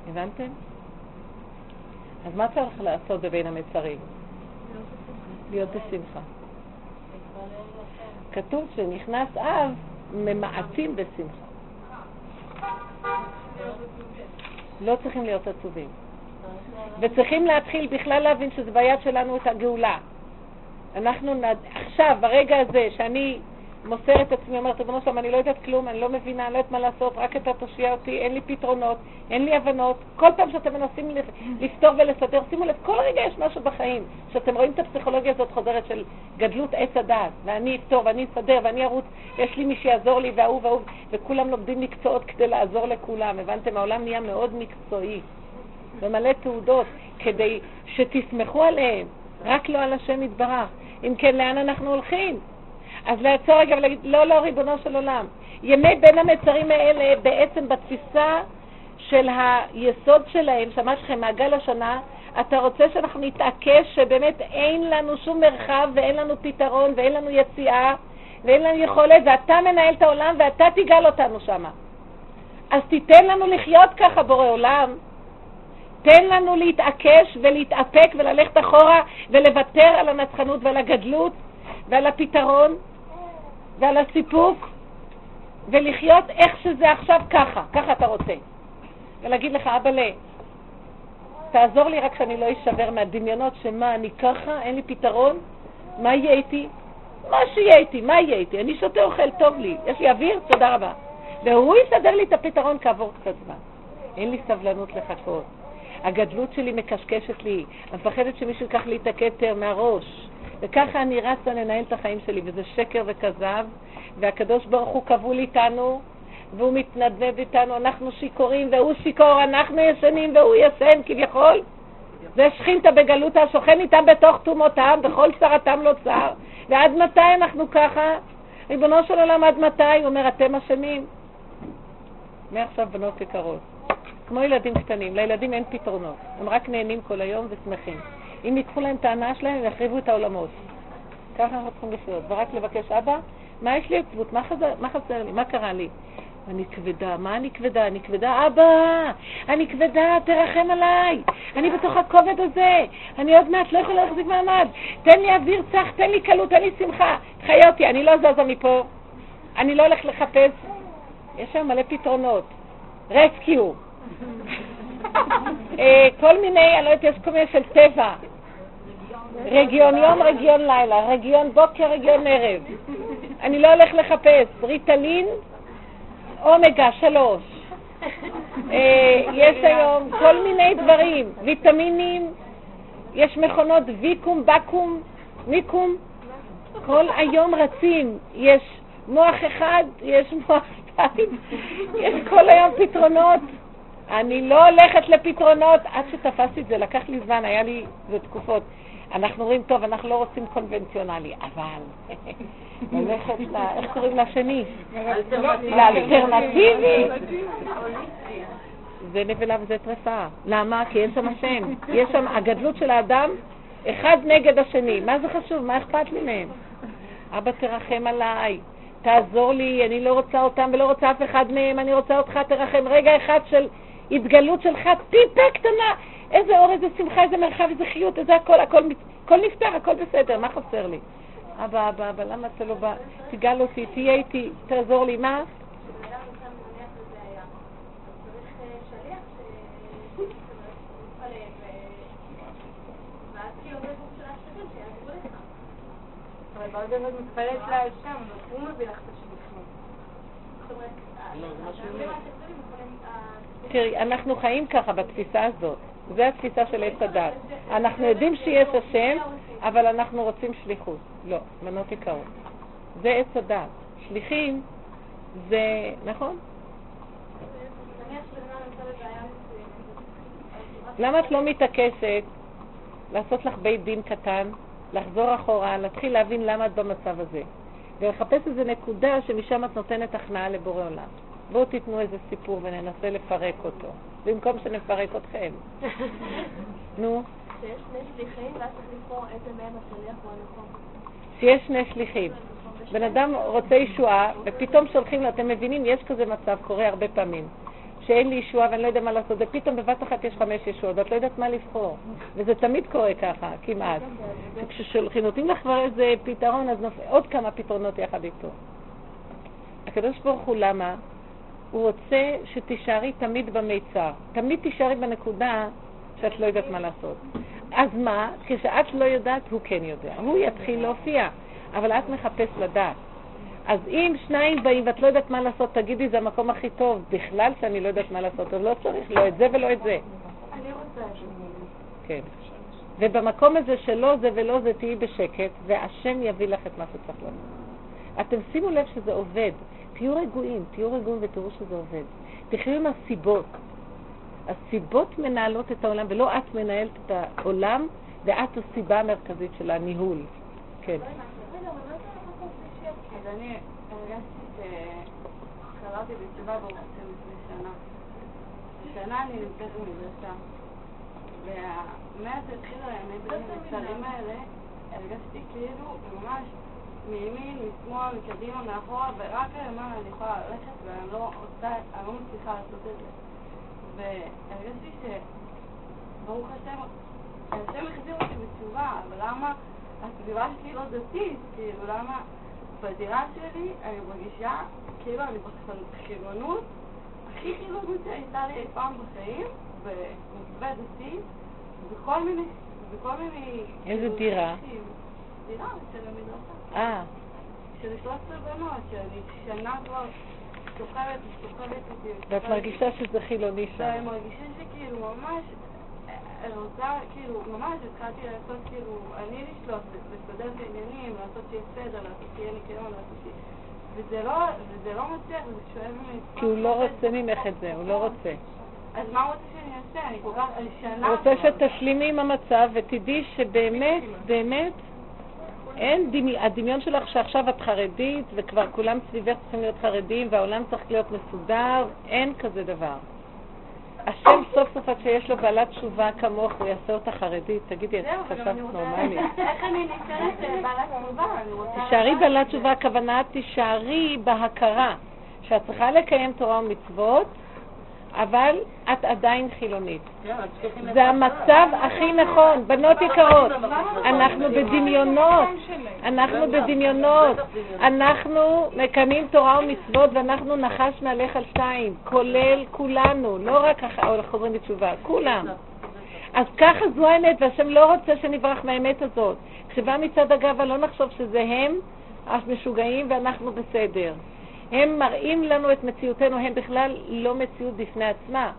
הבנתם? אז מה צריך לעשות בבין המצרים? להיות בשמחה. כתוב שנכנס אב, ממעטים בשמחה. לא צריכים להיות עצובים. וצריכים להתחיל בכלל להבין שזה ביד שלנו את הגאולה. אנחנו נד... עכשיו, ברגע הזה, שאני מוסר את עצמי, אומרת, ריבונו שלום, אני לא יודעת כלום, אני לא מבינה, אני לא יודעת מה לעשות, רק אתה תושיע אותי, אין לי פתרונות, אין לי הבנות. כל פעם שאתם מנסים לפתור ולסדר, שימו לב, כל רגע יש משהו בחיים, שאתם רואים את הפסיכולוגיה הזאת חוזרת של גדלות עץ הדעת, ואני אפתור ואני אסדר ואני ארוץ, יש לי מי שיעזור לי וההוא וההוא, וכולם לומדים מקצועות כדי לעזור לכולם. הבנתם? העולם נהיה מאוד מקצועי, ומלא תעודות, כדי שתסמכו עליהם, רק לא על השם יתברך. אם כן, לאן אנחנו הולכים? אז לעצור רגע ולהגיד, לא, לא, ריבונו של עולם. ימי בין המצרים האלה, בעצם בתפיסה של היסוד שלהם, שמע לכם מעגל השנה, אתה רוצה שאנחנו נתעקש שבאמת אין לנו שום מרחב ואין לנו פתרון ואין לנו יציאה ואין לנו יכולת, ואתה מנהל את העולם ואתה תגאל אותנו שמה. אז תיתן לנו לחיות ככה, בורא עולם. תן לנו להתעקש ולהתאפק וללכת אחורה ולוותר על הנצחנות ועל הגדלות ועל הפתרון ועל הסיפוק, ולחיות איך שזה עכשיו ככה, ככה אתה רוצה. ולהגיד לך, אבאלה, תעזור לי רק שאני לא אשבר מהדמיונות שמה, אני ככה, אין לי פתרון, מה יהיה איתי? מה שיהיה איתי, מה יהיה איתי? אני שותה אוכל, טוב לי, יש לי אוויר, תודה רבה. והוא יסדר לי את הפתרון כעבור קצת זמן. אין לי סבלנות לחכות. הגדלות שלי מקשקשת לי, אני מפחדת שמישהו ייקח לי את הכתר מהראש. וככה אני רצה לנהל את החיים שלי, וזה שקר וכזב, והקדוש ברוך הוא כבול איתנו, והוא מתנדב איתנו, אנחנו שיכורים, והוא שיכור, אנחנו ישנים והוא ישן כביכול. זה שכינתה בגלות השוכן איתם בתוך תומותם, בכל צרתם לא צר. ועד מתי אנחנו ככה? ריבונו של עולם, עד מתי? הוא אומר, אתם אשמים. מעכשיו בנות יקרות. כמו ילדים קטנים, לילדים אין פתרונות, הם רק נהנים כל היום ושמחים. אם ייקחו להם את ההנאה שלהם, הם יחריבו את העולמות. ככה אנחנו צריכים לחיות, ורק לבקש, אבא, מה יש לי עצבות? מה, מה חסר לי? מה קרה לי? אני כבדה, מה אני כבדה? אני כבדה, אבא, אני כבדה, תרחם עליי, אני בתוך הכובד הזה, אני עוד מעט לא יכולה להחזיק מעמד, תן לי אוויר צח, תן לי קלות, תן לי שמחה, חיה אותי, אני לא זזה מפה, אני לא הולך לחפש, יש שם מלא פתרונות, רסקיו, כל מיני, אני לא יודעת, יש כל מיני של טבע, רגיון יום, רגיון לילה, רגיון בוקר, רגיון ערב. אני לא הולך לחפש. ריטלין, אומגה, שלוש. אה, יש היום כל מיני דברים, ויטמינים, יש מכונות ויקום, בקום, מיקום, כל היום רצים. יש מוח אחד, יש מוח שתיים, יש כל היום פתרונות. אני לא הולכת לפתרונות, עד שתפסתי את זה, לקח לי זמן, היה לי, זה תקופות. אנחנו רואים, טוב, אנחנו לא רוצים קונבנציונלי, אבל ללכת ל... איך קוראים לשני? לאלטרנטיבי. זה נבלה וזה טרפה. למה? כי אין שם השם. יש שם, הגדלות של האדם, אחד נגד השני. מה זה חשוב? מה אכפת לי מהם? אבא, תרחם עליי. תעזור לי, אני לא רוצה אותם ולא רוצה אף אחד מהם, אני רוצה אותך, תרחם. רגע אחד של התגלות שלך, טיפה קטנה, איזה אור, איזה שמחה, איזה מרחב, איזה חיות, איזה הכל, הכל, הכל נפתר, הכל בסדר, מה חסר לי? אבא, אבא, אבא, למה אתה לא בא? תגל אותי, תהיה איתי, תעזור לי, מה? לא, אבל ברגע מתפלאת להשם, הוא מביא לך את השם תראי, אנחנו חיים ככה בתפיסה הזאת. זו התפיסה של עץ הדת. אנחנו יודעים שיש השם, אבל אנחנו רוצים שליחות. לא, מנות עיקרון. זה עץ הדת. שליחים זה, נכון? למה את לא מתעקשת לעשות לך בית דין קטן, לחזור אחורה, להתחיל להבין למה את במצב הזה, ולחפש איזו נקודה שמשם את נותנת הכנעה לבורא עולם. בואו תיתנו איזה סיפור וננסה לפרק אותו, במקום שנפרק אתכם. נו, שיש שני שליחים, ואז צריך לבחור איזה מהם השליח הוא הנכון. שיש שני שליחים. בן אדם רוצה ישועה, ופתאום שולחים לו, אתם מבינים, יש כזה מצב, קורה הרבה פעמים, שאין לי ישועה ואני לא יודע מה לעשות, ופתאום בבת אחת יש חמש ישועות, ואת לא יודעת מה לבחור. וזה תמיד קורה ככה, כמעט. וכששולחים, נותנים לך כבר איזה פתרון, אז נופ... עוד כמה פתרונות יחד איתו. הקדוש ברוך הוא, למה? הוא רוצה שתישארי תמיד במיצר. תמיד תישארי בנקודה שאת לא יודעת מה לעשות. אז מה? כשאת לא יודעת, הוא כן יודע. הוא יתחיל להופיע, אבל את מחפש לדעת. אז אם שניים באים ואת לא יודעת מה לעשות, תגידי, זה המקום הכי טוב. בכלל שאני לא יודעת מה לעשות, אז לא צריך לא את זה ולא את זה. אני רוצה את זה. כן. ובמקום הזה שלא זה ולא זה, תהיי בשקט, והשם יביא לך את מה שצריך לעשות. אתם שימו לב שזה עובד. תהיו רגועים, תהיו רגועים ותראו שזה עובד. תחיו עם הסיבות. הסיבות מנהלות את העולם, ולא את מנהלת את העולם, ואת הסיבה המרכזית של הניהול. כן. אז אני הרגשתי שקראתי בתשובה ברוך השם לפני שנה. שנה אני נמצאת במדרשה. ומאז שהתחילו הימים הקצרים האלה, הרגשתי כאילו ממש מימין, משמאל, מקדימה, מאחורה, ורק למעלה אני יכולה ללכת ואני לא עושה, אני לא מצליחה לעשות את זה. והרגשתי שברוך השם, השם החזיר אותי בתשובה, אבל למה הסביבה שלי לא דתית? כאילו, למה בדירה שלי אני מרגישה כאילו אני בחילונות הכי חילונית שהייתה לי אי פעם בחיים, במתווה דתי, בכל מיני, בכל מיני... איזה כאילו, דירה? של המדרשה. אה, של 13 בנות, שאני שנה כבר סוחבת וסוחבת אותי. ואת מרגישה שזה חילוני שם. ואני מרגישה שכאילו ממש, אני רוצה, כאילו, ממש התחלתי לעשות, כאילו, אני לשלוט, לסדר את העניינים, לעשות שיהיה סדר, לעשות שיהיה ניקיון, לעשות שיהיה... וזה לא, וזה לא מצליח, וזה שואב ממני... כי הוא לא רוצה ממך את זה, הוא לא רוצה. אז מה הוא רוצה שאני אעשה? אני כל כך, אני שנה... הוא רוצה. שתשלימי עם המצב ותדעי שבאמת, באמת, אין דמי... הדמיון שלך שעכשיו את חרדית וכבר כולם סביבך צריכים להיות חרדים והעולם צריך להיות מסודר, אין כזה דבר. השם סוף סוף עד שיש לו בעלת תשובה כמוך, הוא יעשה אותה חרדית. תגידי, את חשבת אני רוצה... נורמלי. איך אני נשארת אה, בעלת תשובה? תישארי בעלת תשובה, הכוונה תישארי בהכרה שאת צריכה לקיים תורה ומצוות, אבל את עדיין חילונית. כן, זה המצב הכי נכון, בנות יקרות. אנחנו בדמיונות, אנחנו בדמיונות. אנחנו מקיימים תורה ומצוות ואנחנו נחש מעליך על שתיים, כולל כולנו, לא רק הח- החוזרים בתשובה, כולם. אז ככה זו האמת, והשם לא רוצה שנברח מהאמת הזאת. כשבא מצד הגאווה לא נחשוב שזה הם המשוגעים ואנחנו בסדר. הם מראים לנו את מציאותנו, הם בכלל לא מציאות בפני עצמה.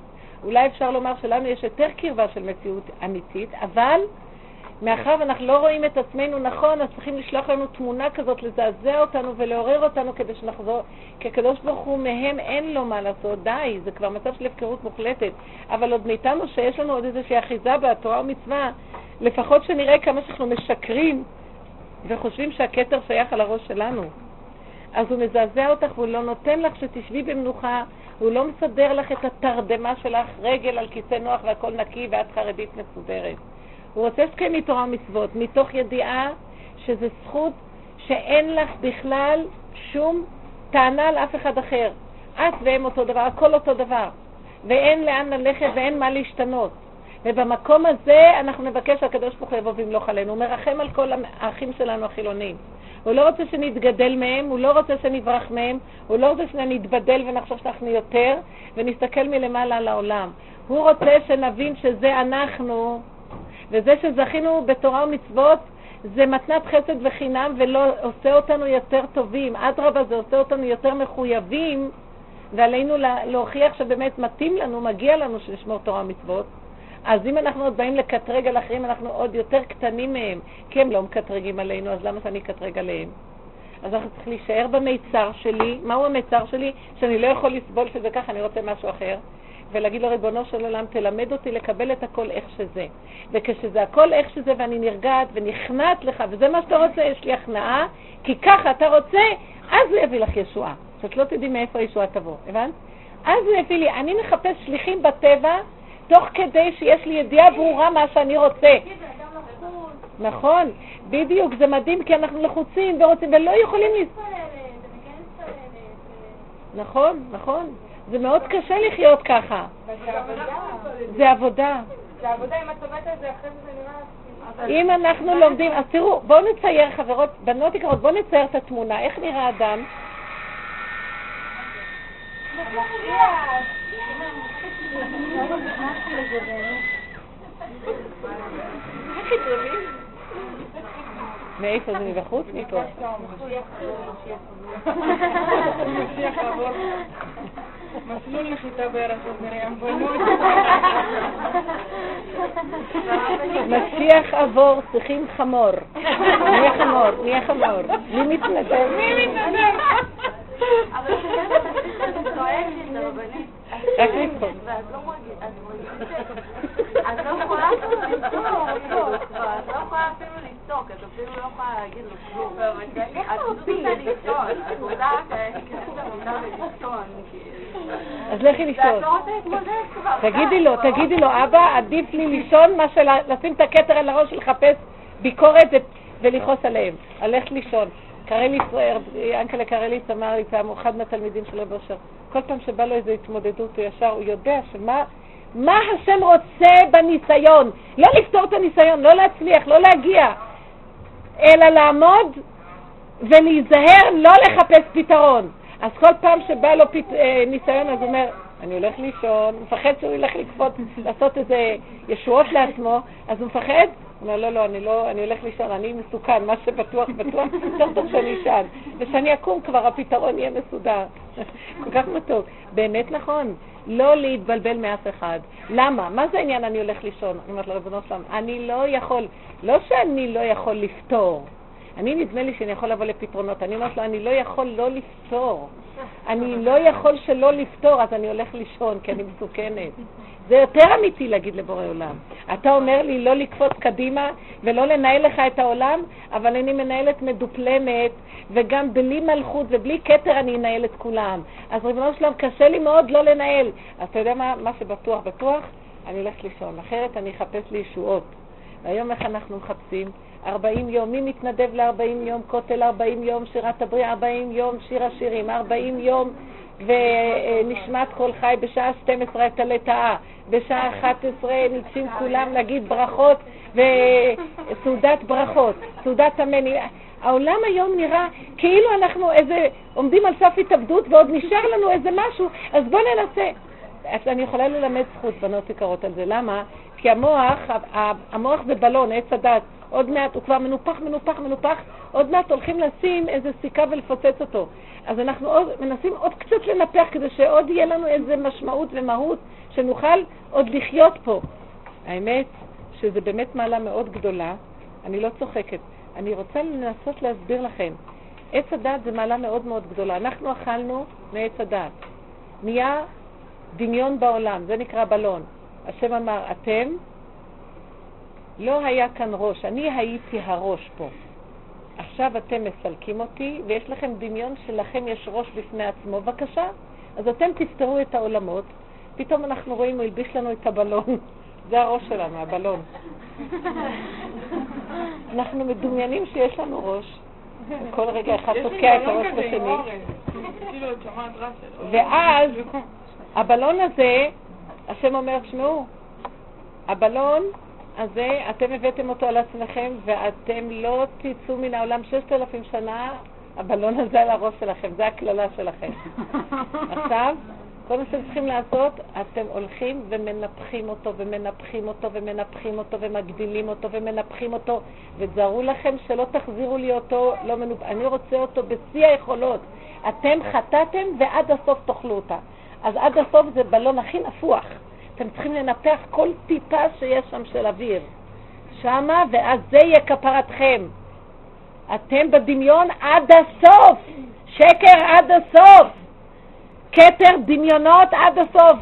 אולי אפשר לומר שלנו יש יותר קרבה של מציאות אמיתית, אבל מאחר ואנחנו לא רואים את עצמנו נכון, אז צריכים לשלוח לנו תמונה כזאת, לזעזע אותנו ולעורר אותנו כדי שנחזור, כי הקדוש ברוך הוא מהם אין לו מה לעשות, די, זה כבר מצב של הפקרות מוחלטת. אבל עוד מאיתנו שיש לנו עוד איזושהי אחיזה בתורה ומצווה, לפחות שנראה כמה שאנחנו משקרים וחושבים שהכתר שייך על הראש שלנו. אז הוא מזעזע אותך והוא לא נותן לך שתשבי במנוחה, הוא לא מסדר לך את התרדמה שלך, רגל על כיסא נוח והכל נקי ואת חרדית מסודרת. הוא רוצה שתקיימי תורה ומצוות, מתוך ידיעה שזו זכות שאין לך בכלל שום טענה על אף אחד אחר. את והם אותו דבר, הכל אותו דבר. ואין לאן ללכת ואין מה להשתנות. ובמקום הזה אנחנו נבקש שהקדוש ברוך הוא יבוא וימלוך עלינו. הוא מרחם על כל האחים שלנו החילונים. הוא לא רוצה שנתגדל מהם, הוא לא רוצה שנברח מהם, הוא לא רוצה שנתבדל ונחשוב שאנחנו יותר, ונסתכל מלמעלה על העולם. הוא רוצה שנבין שזה אנחנו, וזה שזכינו בתורה ומצוות זה מתנת חסד וחינם ולא עושה אותנו יותר טובים. אדרבה, זה עושה אותנו יותר מחויבים, ועלינו לה, להוכיח שבאמת מתאים לנו, מגיע לנו שנשמור תורה ומצוות. אז אם אנחנו עוד באים לקטרג על אחרים, אנחנו עוד יותר קטנים מהם, כי הם לא מקטרגים עלינו, אז למה שאני אקטרג עליהם? אז אנחנו צריכים להישאר במיצר שלי. מהו המיצר שלי? שאני לא יכול לסבול שזה ככה, אני רוצה משהו אחר. ולהגיד לו, ריבונו של עולם, תלמד אותי לקבל את הכל איך שזה. וכשזה הכל איך שזה ואני נרגעת ונכנעת לך, וזה מה שאתה רוצה, יש לי הכנעה, כי ככה אתה רוצה, אז הוא יביא לך ישועה. שאת לא תדעי מאיפה הישועה תבוא, הבנת? אז הוא יביא לי, אני מחפש שליחים בטבע, תוך כדי שיש לי ידיעה ברורה מה שאני רוצה. נכון, בדיוק, זה מדהים כי אנחנו לחוצים ורוצים ולא יכולים. נכון, נכון. זה מאוד קשה לחיות ככה. זה עבודה. זה עבודה, אם את עובדת על זה, אחרי זה נראה... אם אנחנו לומדים, אז תראו, בואו נצייר, חברות, בנות יקרות, בואו נצייר את התמונה. איך נראה אדם? מאיפה זה מבחוץ? מפה. מסלול נחיתה בארצות מרים בנות. משיח עבור, צריכים חמור. מי החמור? מי החמור? מי מתנדב? מי מתנדב? אבל כשאת צועקת, הרבנית, רק. ואת לא לא יכולה אפילו לצעוק, את לא יכולה אפילו לצעוק, את אפילו לא יכולה להגיד לו כלום. את פשוט רוצה לישון, את רוצה להיכנס למיטה ולישון, כאילו. אז לכי לישון. לא. תגידי די, לו, לא תגידי לו, אבא, עדיף לי לישון מאשר לשים את הכתר על הראש ולחפש ביקורת ולכעוס עליהם. הלך לישון. קרליס, אנקלה קרליס אמר לי פעם, הוא אחד מהתלמידים של רב אושר, כל פעם שבא לו איזו התמודדות, הוא ישר, הוא יודע שמה מה השם רוצה בניסיון. לא לפתור את הניסיון, לא להצליח, לא להגיע, אלא לעמוד ולהיזהר, לא לחפש פתרון. אז כל פעם שבא לו פת... אה, ניסיון, אז הוא אומר, אני הולך לישון, מפחד שהוא ילך לקפוץ, לעשות איזה ישועות לעצמו, אז הוא מפחד? אומר, לא, לא, אני לא, אני הולך לישון, אני מסוכן, מה שבטוח, בטוח, יותר טוב שאני אשן. וכשאני אקום כבר הפתרון יהיה מסודר. כל כך מתוק. באמת נכון, לא להתבלבל מאף אחד. למה? מה זה העניין אני הולך לישון? אני אומרת לריבונו שלם, אני לא יכול, לא שאני לא יכול לפתור. אני, נדמה לי שאני יכול לבוא לפתרונות. אני אומרת לו, אני לא יכול לא לפתור. אני לא יכול שלא לפתור, אז אני הולך לישון, כי אני מסוכנת. זה יותר אמיתי להגיד לבורא עולם. אתה אומר לי לא לקפוץ קדימה ולא לנהל לך את העולם, אבל אני מנהלת מדופלמת, וגם בלי מלכות ובלי כתר אני אנהל את כולם. אז ריבונו שלום, קשה לי מאוד לא לנהל. אז אתה יודע מה, מה שבטוח בטוח? אני הולך לישון, אחרת אני אחפש לי ישועות. והיום איך אנחנו מחפשים? 40 יום, מי מתנדב ל-40 יום? כותל 40 יום, שירת הבריאה 40 יום, שיר השירים 40 יום, ונשמת כל חי בשעה 12 את הלטאה, בשעה 11 ניגשים כולם להגיד ברכות וסעודת ברכות, סעודת המני. העולם היום נראה כאילו אנחנו איזה, עומדים על סף התאבדות ועוד נשאר לנו איזה משהו, אז בואו ננסה. אז אני יכולה ללמד זכות, בנות יקרות, על זה. למה? כי המוח, המוח זה בלון, עץ הדת. עוד מעט, הוא כבר מנופח, מנופח, מנופח, עוד מעט הולכים לשים איזה סיכה ולפוצץ אותו. אז אנחנו עוד, מנסים עוד קצת לנפח כדי שעוד יהיה לנו איזה משמעות ומהות, שנוכל עוד לחיות פה. האמת שזה באמת מעלה מאוד גדולה, אני לא צוחקת. אני רוצה לנסות להסביר לכם. עץ הדת זה מעלה מאוד מאוד גדולה. אנחנו אכלנו מעץ הדת. נהיה דמיון בעולם, זה נקרא בלון. השם אמר, אתם, לא היה כאן ראש, אני הייתי הראש פה. עכשיו אתם מסלקים אותי, ויש לכם דמיון שלכם יש ראש בפני עצמו, בבקשה. אז אתם תפתרו את העולמות. פתאום אנחנו רואים, הוא הלביש לנו את הבלון. זה הראש שלנו, הבלון. אנחנו מדומיינים שיש לנו ראש. כל רגע אחד תוקע את הראש בשני. כאילו. ואז הבלון הזה, השם אומר, שמעו, הבלון הזה, אתם הבאתם אותו על עצמכם ואתם לא תצאו מן העולם ששת אלפים שנה, הבלון הזה על הראש שלכם, זה הקללה שלכם. עכשיו, כל מה שאתם צריכים לעשות, אתם הולכים ומנפחים אותו ומנפחים אותו ומנפחים אותו ומגדילים אותו ומנפחים אותו ותזהרו לכם שלא תחזירו לי אותו לא מנופ... אני רוצה אותו בשיא היכולות. אתם חטאתם ועד הסוף תאכלו אותה. אז עד הסוף זה בלון הכי נפוח. אתם צריכים לנפח כל טיפה שיש שם של אוויר. שמה, ואז זה יהיה כפרתכם. אתם בדמיון עד הסוף. שקר עד הסוף. כתר דמיונות עד הסוף.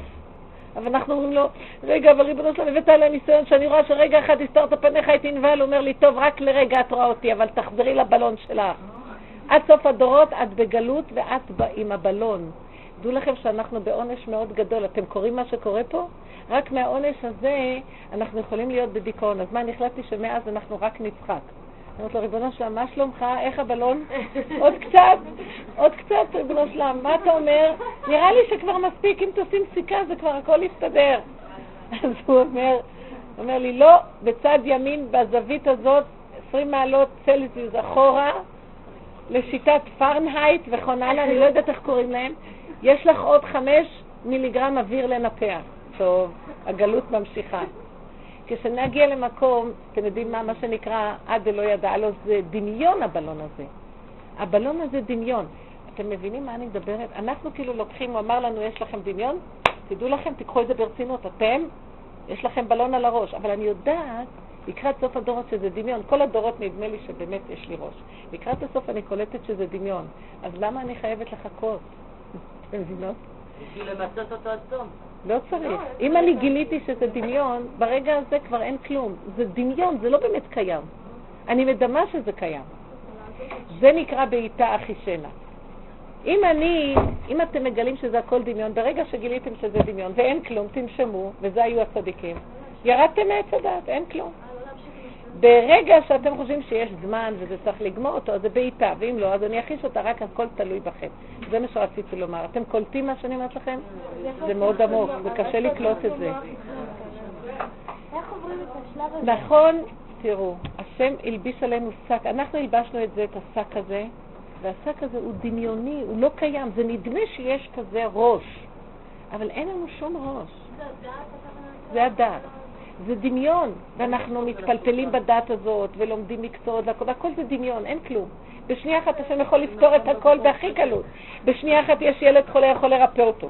אבל אנחנו אומרים לו, רגע, אבל ריבונו שלום, הבאת עליי ניסיון שאני רואה שרגע אחד הסתרת פניך הייתי נבהל, הוא אומר לי, טוב, רק לרגע את רואה אותי, אבל תחזרי לבלון שלך. עד סוף הדורות את בגלות ואת עם הבלון. דעו לכם שאנחנו בעונש מאוד גדול. אתם קוראים מה שקורה פה? רק מהעונש הזה אנחנו יכולים להיות בדיכאון. אז מה, אני החלטתי שמאז אנחנו רק נצחק. אומרת לו, ריבונו שלם, מה שלומך? איך הבלון? עוד קצת, עוד קצת, ריבונו שלם, מה אתה אומר? נראה לי שכבר מספיק, אם תשים סיכה זה כבר הכל יסתדר. אז הוא אומר, אומר לי, לא, בצד ימין, בזווית הזאת, 20 מעלות צלזיוס אחורה, לשיטת פרנהייט וכן הלאה, אני לא יודעת איך קוראים להם, יש לך עוד חמש מיליגרם אוויר לנפח. טוב, הגלות ממשיכה. כשנגיע למקום, אתם יודעים מה, מה שנקרא עד דלא ידע לו, זה דמיון הבלון הזה. הבלון הזה דמיון. אתם מבינים מה אני מדברת? אנחנו כאילו לוקחים, הוא אמר לנו, יש לכם דמיון? תדעו לכם, תיקחו את זה ברצינות. אתם, יש לכם בלון על הראש. אבל אני יודעת, לקראת סוף הדורות שזה דמיון. כל הדורות נדמה לי שבאמת יש לי ראש. לקראת הסוף אני קולטת שזה דמיון. אז למה אני חייבת לחכות? אתם מבינות? בשביל למצות אותו עד תום. לא צריך. אם אני גיליתי שזה דמיון, ברגע הזה כבר אין כלום. זה דמיון, זה לא באמת קיים. אני מדמה שזה קיים. זה נקרא בעיטה אחישנה. אם אני, אם אתם מגלים שזה הכל דמיון, ברגע שגיליתם שזה דמיון ואין כלום, תנשמו, וזה היו הצדיקים. ירדתם מעץ הדעת, אין כלום. ברגע שאתם חושבים שיש זמן וזה צריך לגמור אותו, זה בעיטה, ואם לא, אז אני אכיש אותה, רק הכל תלוי בכם. זה מה שרציתי לומר. אתם קולטים מה שאני אומרת לכם? זה מאוד עמוק, זה קשה לקלוט את זה. נכון, תראו, השם הלביש עלינו שק, אנחנו הלבשנו את זה, את השק הזה, והשק הזה הוא דמיוני, הוא לא קיים, זה נדמה שיש כזה ראש, אבל אין לנו שום ראש. זה הדעת. זה דמיון, ואנחנו מתפלפלים בדת הזאת, ולומדים מקצועות, והכל, והכל זה דמיון, אין כלום. בשנייה אחת השם יכול לפתור את הכל בהכי קלות. בשנייה אחת יש ילד חולה, יכול לרפא אותו.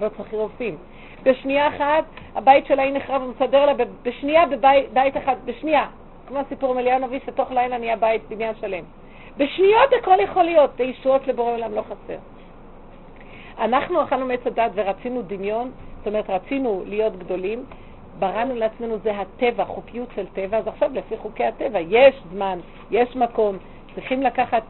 לא צריך רופאים. בשנייה אחת הבית שלה היא נחרב ומסדר לה, בשנייה בבית בית אחד, בשנייה. כמו הסיפור עם אליהו שתוך לילה נהיה בית בניין שלם. בשניות הכל יכול להיות, ישועות לבורא עולם לא חסר. אנחנו אכלנו מעץ הדת ורצינו דמיון, זאת אומרת רצינו להיות גדולים, בראנו לעצמנו, זה הטבע, חוקיות של טבע, אז עכשיו לפי חוקי הטבע יש זמן, יש מקום, צריכים לקחת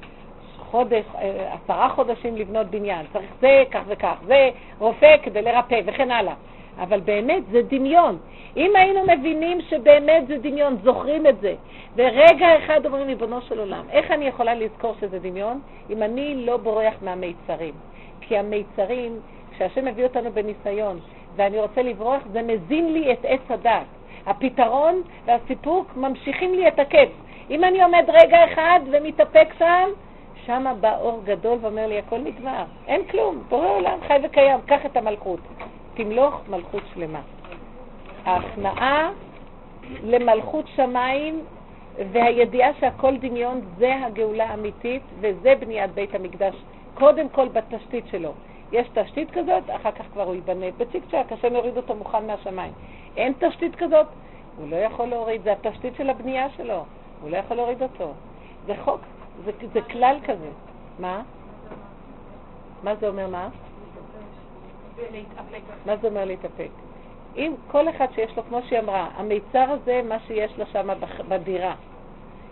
חודש, אה, עשרה חודשים לבנות בניין, צריך זה, כך וכך, זה רופא כדי לרפא וכן הלאה. אבל באמת זה דמיון. אם היינו מבינים שבאמת זה דמיון, זוכרים את זה, ורגע אחד אומרים, ריבונו של עולם, איך אני יכולה לזכור שזה דמיון אם אני לא בורח מהמיצרים? כי המיצרים, כשהשם מביא אותנו בניסיון, ואני רוצה לברוח, זה מזין לי את עץ הדת. הפתרון והסיפוק ממשיכים לי את הקץ. אם אני עומד רגע אחד ומתאפק שם, שם בא אור גדול ואומר לי, הכל נגמר, אין כלום, בורא עולם חי וקיים, קח את המלכות. תמלוך מלכות שלמה. ההכנעה למלכות שמיים והידיעה שהכל דמיון זה הגאולה האמיתית וזה בניית בית המקדש, קודם כל בתשתית שלו. יש תשתית כזאת, אחר כך כבר הוא ייבנה בצ'יק צ'אק, השם יוריד אותו מוכן מהשמיים. אין תשתית כזאת, הוא לא יכול להוריד, זה התשתית של הבנייה שלו, הוא לא יכול להוריד אותו. זה חוק, זה, זה כלל כזה. מה? מה זה אומר מה? מה זה אומר להתאפק? אם כל אחד שיש לו, כמו שהיא אמרה, המיצר הזה, מה שיש לה שם בדירה.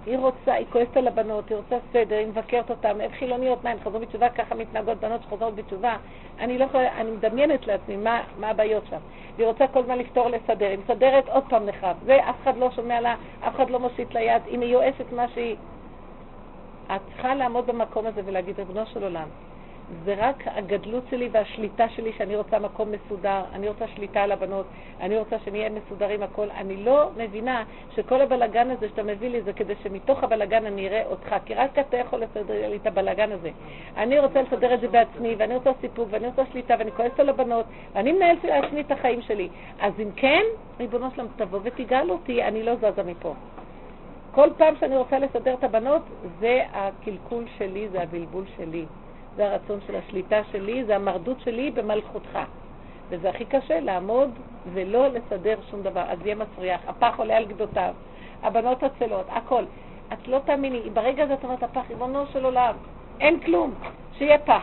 היא רוצה, היא כועסת על הבנות, היא רוצה סדר, היא מבקרת אותן, הן חילוניות, מה, הן חזרו בתשובה, ככה מתנהגות בנות שחוזרות בתשובה. אני לא יכולה, אני מדמיינת לעצמי מה, מה הבעיות שם. והיא רוצה כל הזמן לפתור, לסדר, היא מסדרת עוד פעם נחרב, ואף אחד לא שומע לה, אף אחד לא מושיט לה יד, היא מיואשת מה שהיא. את צריכה לעמוד במקום הזה ולהגיד, ריבונו של עולם, זה רק הגדלות שלי והשליטה שלי שאני רוצה מקום מסודר, אני רוצה שליטה על הבנות, אני רוצה שנהיה מסודרים הכל. אני לא מבינה שכל הבלגן הזה שאתה מביא לי זה כדי שמתוך הבלגן אני אראה אותך, כי רק אתה יכול לסדר לי את הבלגן הזה. אני רוצה לסדר את זה בעצמי, ואני רוצה סיפוק, ואני רוצה שליטה, ואני כועסת על הבנות, ואני מנהלת לעצמי את החיים שלי. אז אם כן, ריבונו שלם, תבוא ותגאל אותי, אני לא זזה מפה. כל פעם שאני רוצה לסדר את הבנות, זה הקלקול שלי, זה הבלבול שלי. זה הרצון של השליטה שלי, זה המרדות שלי במלכותך. וזה הכי קשה, לעמוד ולא לסדר שום דבר. אז יהיה מסריח, הפח עולה על גדותיו, הבנות עצלות, הכל. את לא תאמיני, ברגע הזה את אומרת, הפח, ריבונו של עולם, אין כלום, שיהיה פח.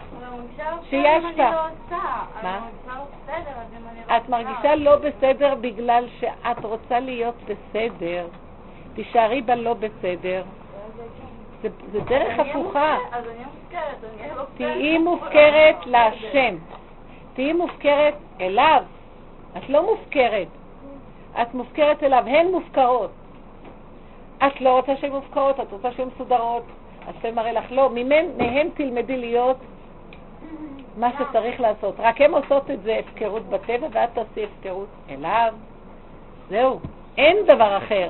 שיהיה השפעה. מה? את מרגישה לא בסדר בגלל שאת רוצה להיות בסדר. תישארי בלא בסדר. זה, זה דרך הפוכה. אז אני מופקרת, אני אהיה לא תהיי מופקרת להשם. תהיי מופקרת אליו. את לא מופקרת. את מופקרת אליו. הן מופקרות. את לא רוצה שהן מופקרות, את רוצה שהן מסודרות. השם מראה לך לא. מהן תלמדי להיות מה שצריך לעשות. רק הן עושות את זה הפקרות בטבע, ואת תעשי הפקרות אליו. זהו. אין דבר אחר.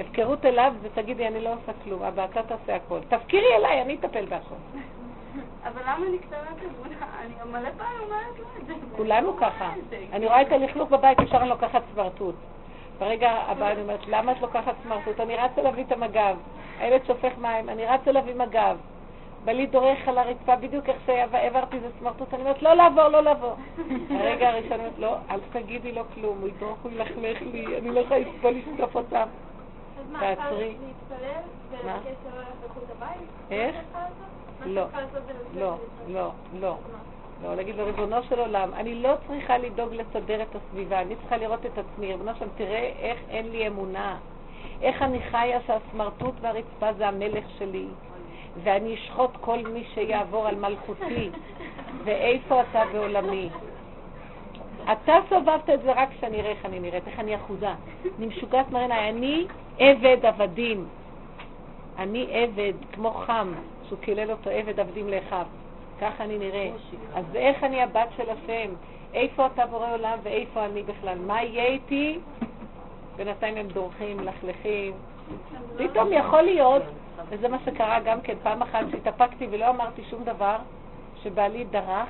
הפקרות אליו ותגידי, אני לא עושה כלום, אבא, אתה תעשה הכל. תפקירי אליי, אני אטפל בהכל. אבל למה אני קטנה תבונה? אני מלא פעמים אומרת לו את זה. כולנו ככה. אני רואה את הלכלוך בבית, אפשר לקחת סמרטוט. ברגע הבא אני אומרת, למה את לוקחת סמרטוט? אני רצה להביא את המגב. הילד שופך מים, אני רצה להביא מגב. בלי דורך על הרצפה, בדיוק איך שהעברתי איזה סמרטוט, אני אומרת, לא לעבור, לא לעבור. הרגע הראשון אומרת, לא, אל תגידי לו כלום, הוא ידרוך, הוא ילכלך לי, אני לא יכולה לסבול לשטוף אותם. תעצרי. איך? לא, לא, לא, לא. לא, להגיד לו, ריבונו של עולם, אני לא צריכה לדאוג לסדר את הסביבה, אני צריכה לראות את עצמי. ריבונו שלם, תראה איך אין לי אמונה. איך אני חיה שהסמרטוט והרצפה זה המלך שלי, ואני אשחוט כל מי שיעבור על מלכותי, ואיפה אתה בעולמי? אתה סובבת את זה רק כשאני אראה איך אני נראית, איך אני אחוזה. אני משוגעת מרנה, אני עבד עבדים. אני עבד, כמו חם, שהוא קילל אותו עבד עבדים לאחיו. ככה אני נראה. אז איך אני הבת של השם? איפה אתה בורא עולם ואיפה אני בכלל? מה יהיה איתי? בינתיים הם דורכים, מלכלכים. פתאום יכול להיות, וזה מה שקרה גם כן, פעם אחת שהתאפקתי ולא אמרתי שום דבר, שבעלי דרך,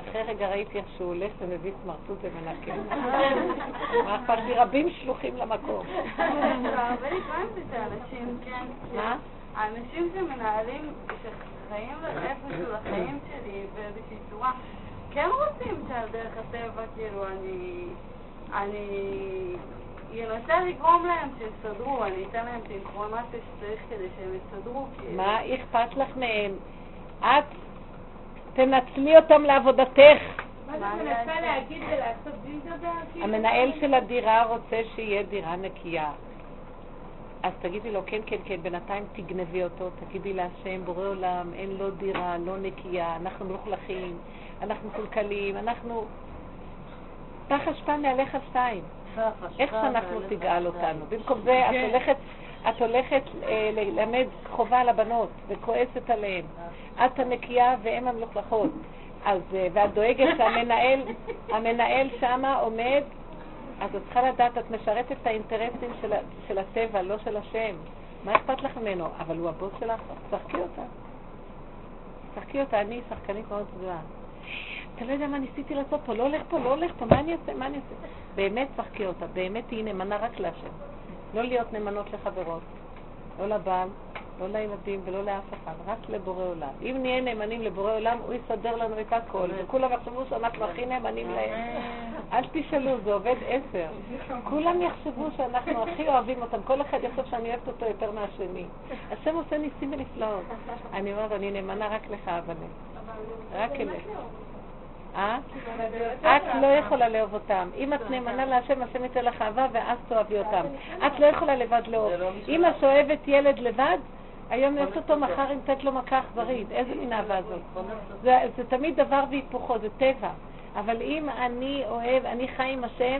אחרי רגע ראיתי איך שהוא הולך ומביא סמרטוט ומנקה. מה אכפת לי? רבים שלוחים למקום. הרבה לפעמים זה אנשים, כן. מה? האנשים שמנהלים, שחיים איפשהו לחיים שלי באיזושהי צורה, כן רוצים שעל דרך הטבע, כאילו, אני... אני... אנסה לגרום להם שיסתדרו, אני אתן להם את האינפורמציה שצריך כדי שהם יסתדרו. כאילו. מה אכפת לך מהם? את תנצלי אותם לעבודתך. מה זה מנסה להגיד ולעשות בלי לדבר? כאילו? המנהל של הדירה רוצה שיהיה דירה נקייה. אז תגידי לו, כן, כן, כן, בינתיים תגנבי אותו, תגידי להשם, בורא עולם, אין לו דירה, לא נקייה, אנחנו מלוכלכים, אנחנו קולקלים, אנחנו... פח אשפה מעליך שתיים. איך שאנחנו תגאל אותנו. במקום זה את הולכת, את הולכת אה, ללמד חובה על הבנות וכועסת עליהן. את הנקייה והן המלוכלכות. אז, אה, ואת דואגת שהמנהל, המנהל שמה עומד, אז את צריכה לדעת, את משרתת את האינטרסים של, של הטבע, לא של השם. מה אכפת לך ממנו? אבל הוא הבוס שלך, שחקי אותה. שחקי אותה, אני שחקנית מאוד גדולה. אתה לא יודע מה ניסיתי לעשות פה, לא הולך פה, לא הולך פה, מה אני אעשה, מה אני אעשה? באמת שחקי אותה, באמת תהיי נאמנה רק להשם. לא להיות נאמנות לחברות, לא לבעל, לא לילדים ולא לאף אחד, רק לבורא עולם. אם נהיה נאמנים לבורא עולם, הוא יסדר לנו את הכל, וכולם יחשבו שאנחנו הכי נאמנים להם. אל תשאלו, זה עובד עשר. כולם יחשבו שאנחנו הכי אוהבים אותם, כל אחד יחשוב שאני אוהבת אותו יותר מהשני. השם עושה ניסים ונפלאות. אני אומרת, אני נאמנה רק לך, אבנה. רק אליך. אה? את לא יכולה לאהוב אותם. אם את נאמנה להשם, השם ייתן לך אהבה ואז תאהבי אותם. את לא יכולה לבד לאהוב. אמא שאוהבת ילד לבד, היום יש אותו, מחר היא נותנת לו מכה אכזרית. איזה מין אהבה זאת? זה, זה תמיד דבר והיפוכו, זה טבע. אבל אם אני אוהב, אני חי עם השם,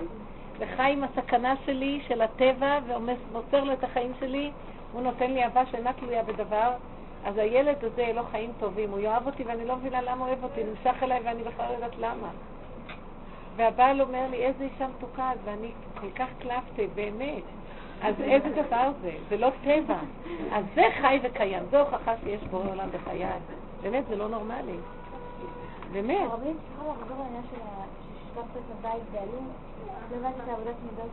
וחי עם הסכנה שלי, של הטבע, ומוסר לו את החיים שלי, הוא נותן לי אהבה שאינה תלויה בדבר, אז הילד הזה לו חיים טובים, הוא יאהב אותי ואני לא מבינה למה הוא אוהב אותי, נמשך אליי ואני בכלל לא יודעת למה. והבעל אומר לי, איזה אישה מתוקה, ואני כל כך קלפתי, באמת. אז איזה דבר זה? זה לא טבע. אז זה חי וקיים, זו הוכחה שיש בורא עולם בחיי. באמת, זה לא נורמלי. באמת. הרבנית צריכה לחזור לעניין של ששלחת את הבית בעלים, לא הבנתי את העבודת מידות.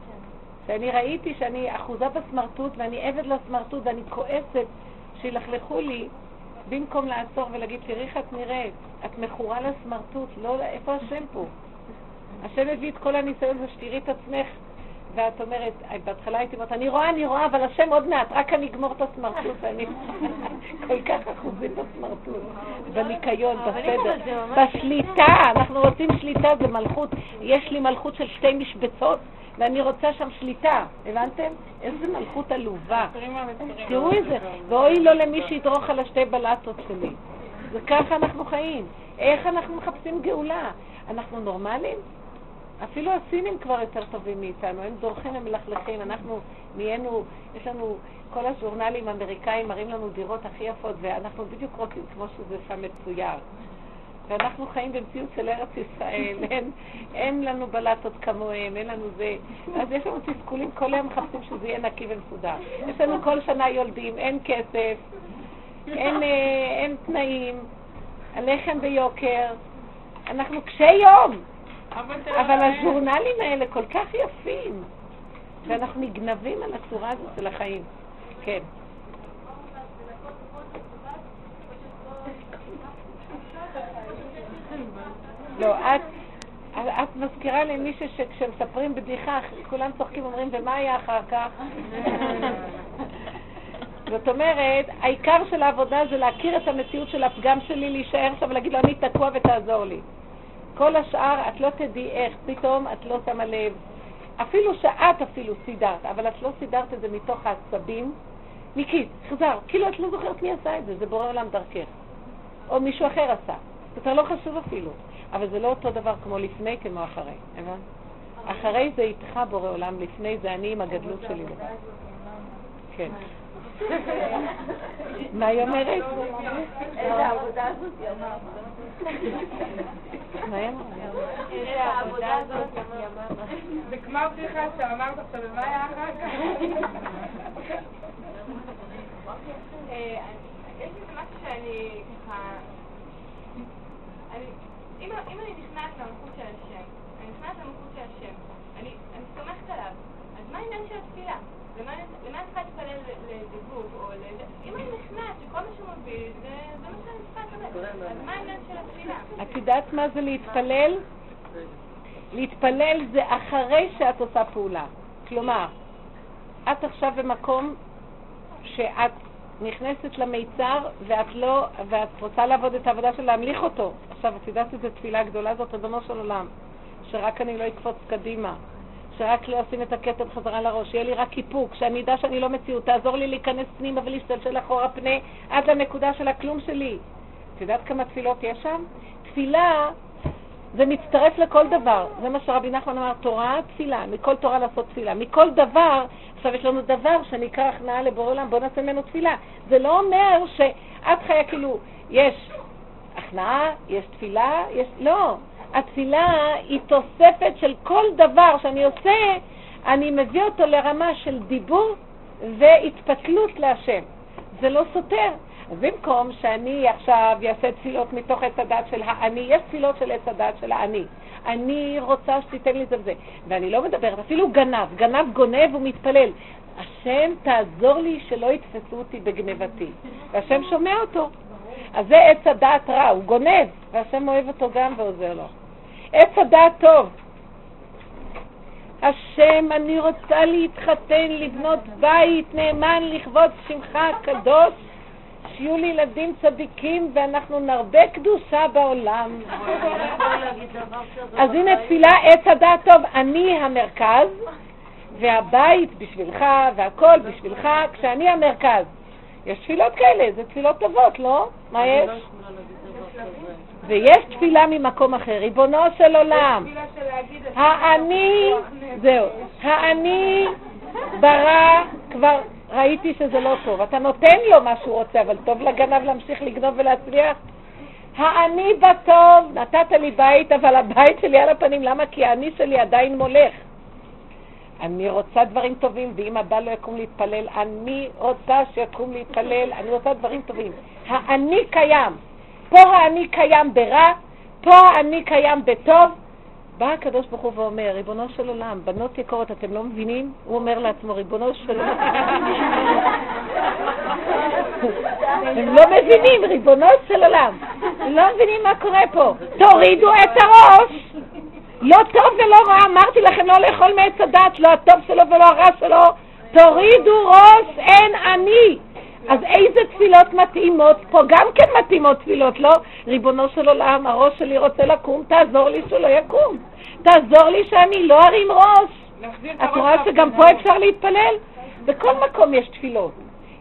שאני ראיתי שאני אחוזה בסמרטוט ואני עבד לסמרטוט ואני כועסת שילכלכו לי במקום לעצור ולהגיד, תראי איך את נראית, את מכורה לסמרטוט, לא, איפה השם פה? השם הביא את כל הניסיון הזה שתראי את עצמך ואת אומרת, בהתחלה הייתי אומרת, אני רואה, אני רואה, אבל השם עוד מעט, רק אני אגמור את הסמרטוט, אני כל כך אחוזים בסמרטוט, בניקיון, בסדר, בשליטה, אנחנו רוצים שליטה, זה מלכות, יש לי מלכות של שתי משבצות, ואני רוצה שם שליטה, הבנתם? איזה מלכות עלובה. תראו את זה, ואוי לו למי שידרוך על השתי בלטות שלי. וככה אנחנו חיים. איך אנחנו מחפשים גאולה? אנחנו נורמלים? אפילו הסינים כבר יותר טובים מאיתנו, הם דורכים, הם מלכלכים, אנחנו נהיינו, יש לנו, כל הז'ורנלים האמריקאים מראים לנו דירות הכי יפות, ואנחנו בדיוק רוצים כמו שזה שם מצויר. ואנחנו חיים במציאות של ארץ ישראל, אין, אין לנו בלטות כמוהם, אין לנו זה. אז יש לנו תסכולים, כל היום מחפשים שזה יהיה נקי ומסודר. יש לנו כל שנה יולדים, אין כסף, אין, אה, אין תנאים, הלחם ביוקר, אנחנו קשי יום. אבל הז'ורנלים האלה כל כך יפים, ואנחנו נגנבים על הצורה הזאת של החיים. כן. לא, את, את מזכירה לי מישהו שכשמספרים בדיחה, כולם צוחקים ואומרים, ומה היה אחר כך? זאת אומרת, העיקר של העבודה זה להכיר את המציאות של הפגם שלי, להישאר שם ולהגיד לו, אני תקוע ותעזור לי. כל השאר, את לא תדעי איך, פתאום את לא שמה לב. אפילו שאת אפילו סידרת, אבל את לא סידרת את זה מתוך העצבים. מיקי, חזר, כאילו את לא זוכרת מי עשה את זה, זה בורא עולם דרכך. או מישהו אחר עשה. זה כבר לא חשוב אפילו. אבל זה לא אותו דבר כמו לפני, כמו אחרי, הבנת? אחרי זה איתך בורא עולם, לפני זה אני עם הגדלות שלי. כן. מה היא אומרת? איזה עבודה הזאת היא אמרה. מה היא אמרה? איזה העבודה הזאת היא אמרה. זה כמו הבדיחה שאמרת עכשיו, ומה היה אחר כך? אה, יש לי משהו שאני ככה... אני- אם אני נכנעת למלכות של השם, אני נכנעת למלכות של השם, אני אני סומכת עליו, אז מה העניין של התפילה? למה אני למה אני צריכה להתפלל ל- לדיבוק או ל... אם אני נכנעת שכל מה שהוא מביא, זה זה מה שאני צריכה לקבל, אז מה העניין של התפילה? את יודעת מה זה להתפלל? להתפלל זה אחרי שאת עושה פעולה. כלומר, את עכשיו במקום שאת נכנסת למיצר ואת לא, ואת רוצה לעבוד את העבודה של להמליך אותו. עכשיו, את יודעת איזו תפילה גדולה זאת, אדונו של עולם, שרק אני לא אקפוץ קדימה, שרק לא אשים את הכתר חזרה לראש, שיהיה לי רק איפוק, שאני אדע שאני לא מציאות, תעזור לי להיכנס פנימה ולהשתלשל אחורה פנה עד לנקודה של הכלום שלי. את יודעת כמה תפילות יש שם? תפילה זה מצטרף לכל דבר. זה מה שרבי נחמן אמר, תורה, תפילה. מכל תורה לעשות תפילה. מכל דבר, עכשיו יש לנו דבר שנקרא הכנעה לבורא עולם, בוא נעשה ממנו תפילה. זה לא אומר שאת חיה כאילו, יש הכנעה, יש תפילה, יש... לא. התפילה היא תוספת של כל דבר שאני עושה, אני מביא אותו לרמה של דיבור והתפתלות להשם. זה לא סותר. אז במקום שאני עכשיו אעשה תפילות מתוך עץ הדת של האני, יש תפילות של עץ הדת של האני. אני רוצה שתיתן לי זה וזה. ואני לא מדברת, אפילו גנב, גנב גונב ומתפלל. השם תעזור לי שלא יתפסו אותי בגנבתי. והשם שומע אותו. אז זה עץ הדעת רע, הוא גונב, והשם אוהב אותו גם ועוזר לו. עץ הדעת טוב. השם, אני רוצה להתחתן, לבנות בית נאמן לכבוד שמך הקדוש, שיהיו לי ילדים צדיקים ואנחנו נרבה קדושה בעולם. אז הנה תפילה, עץ הדעת טוב, אני המרכז, והבית בשבילך, והכל בשבילך, כשאני המרכז. יש תפילות כאלה, זה תפילות טובות, לא? מה יש? ויש תפילה ממקום אחר, ריבונו של עולם. האני, זהו, האני ברא כבר, ראיתי שזה לא טוב. אתה נותן לו מה שהוא רוצה, אבל טוב לגנב להמשיך לגנוב ולהצליח? האני בטוב, נתת לי בית, אבל הבית שלי על הפנים. למה? כי האני שלי עדיין מולך. אני רוצה דברים טובים, ואם הבא לא יקום להתפלל, אני רוצה שיקום להתפלל, אני רוצה דברים טובים. האני קיים. פה האני קיים ברע, פה האני קיים בטוב. בא הקדוש ברוך הוא ואומר, ריבונו של עולם, בנות יקרות, אתם לא מבינים? הוא אומר לעצמו, ריבונו של עולם. הם לא מבינים, ריבונו של עולם. לא מבינים מה קורה פה. תורידו את הראש. לא טוב ולא רע, אמרתי לכם לא לאכול מעץ הדת, לא הטוב שלו ולא הרע שלו. תורידו ראש, אין אני. אז איזה תפילות מתאימות? פה גם כן מתאימות תפילות, לא? ריבונו של עולם, הראש שלי רוצה לקום, תעזור לי שהוא לא יקום. תעזור לי שאני לא ארים ראש. את רואה שגם פה אפשר להתפלל? בכל מקום יש תפילות.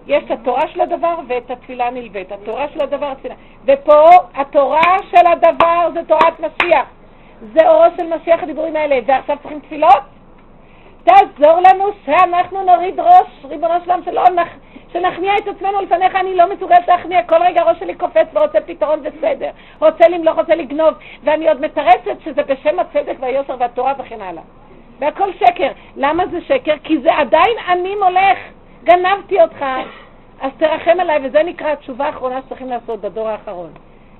יש את התורה של הדבר ואת התפילה הנלווית. התורה של הדבר, התפילה. ופה התורה של הדבר זה תורת משיח. זה אורו של משיח הדיבורים האלה. ועכשיו צריכים תפילות? תעזור לנו שאנחנו נוריד ראש, ריבונו שלם, שלא נח... שנכניע את עצמנו לפניך, אני לא מסוגלת להכניע, כל רגע הראש שלי קופץ ורוצה פתרון וסדר, רוצה למלוך, רוצה לגנוב, ואני עוד מתרצת שזה בשם הצדק והיושר והתורה וכן הלאה. והכל שקר. למה זה שקר? כי זה עדיין אני מולך, גנבתי אותך, אז תרחם עליי, וזה נקרא התשובה האחרונה שצריכים לעשות בדור האחרון.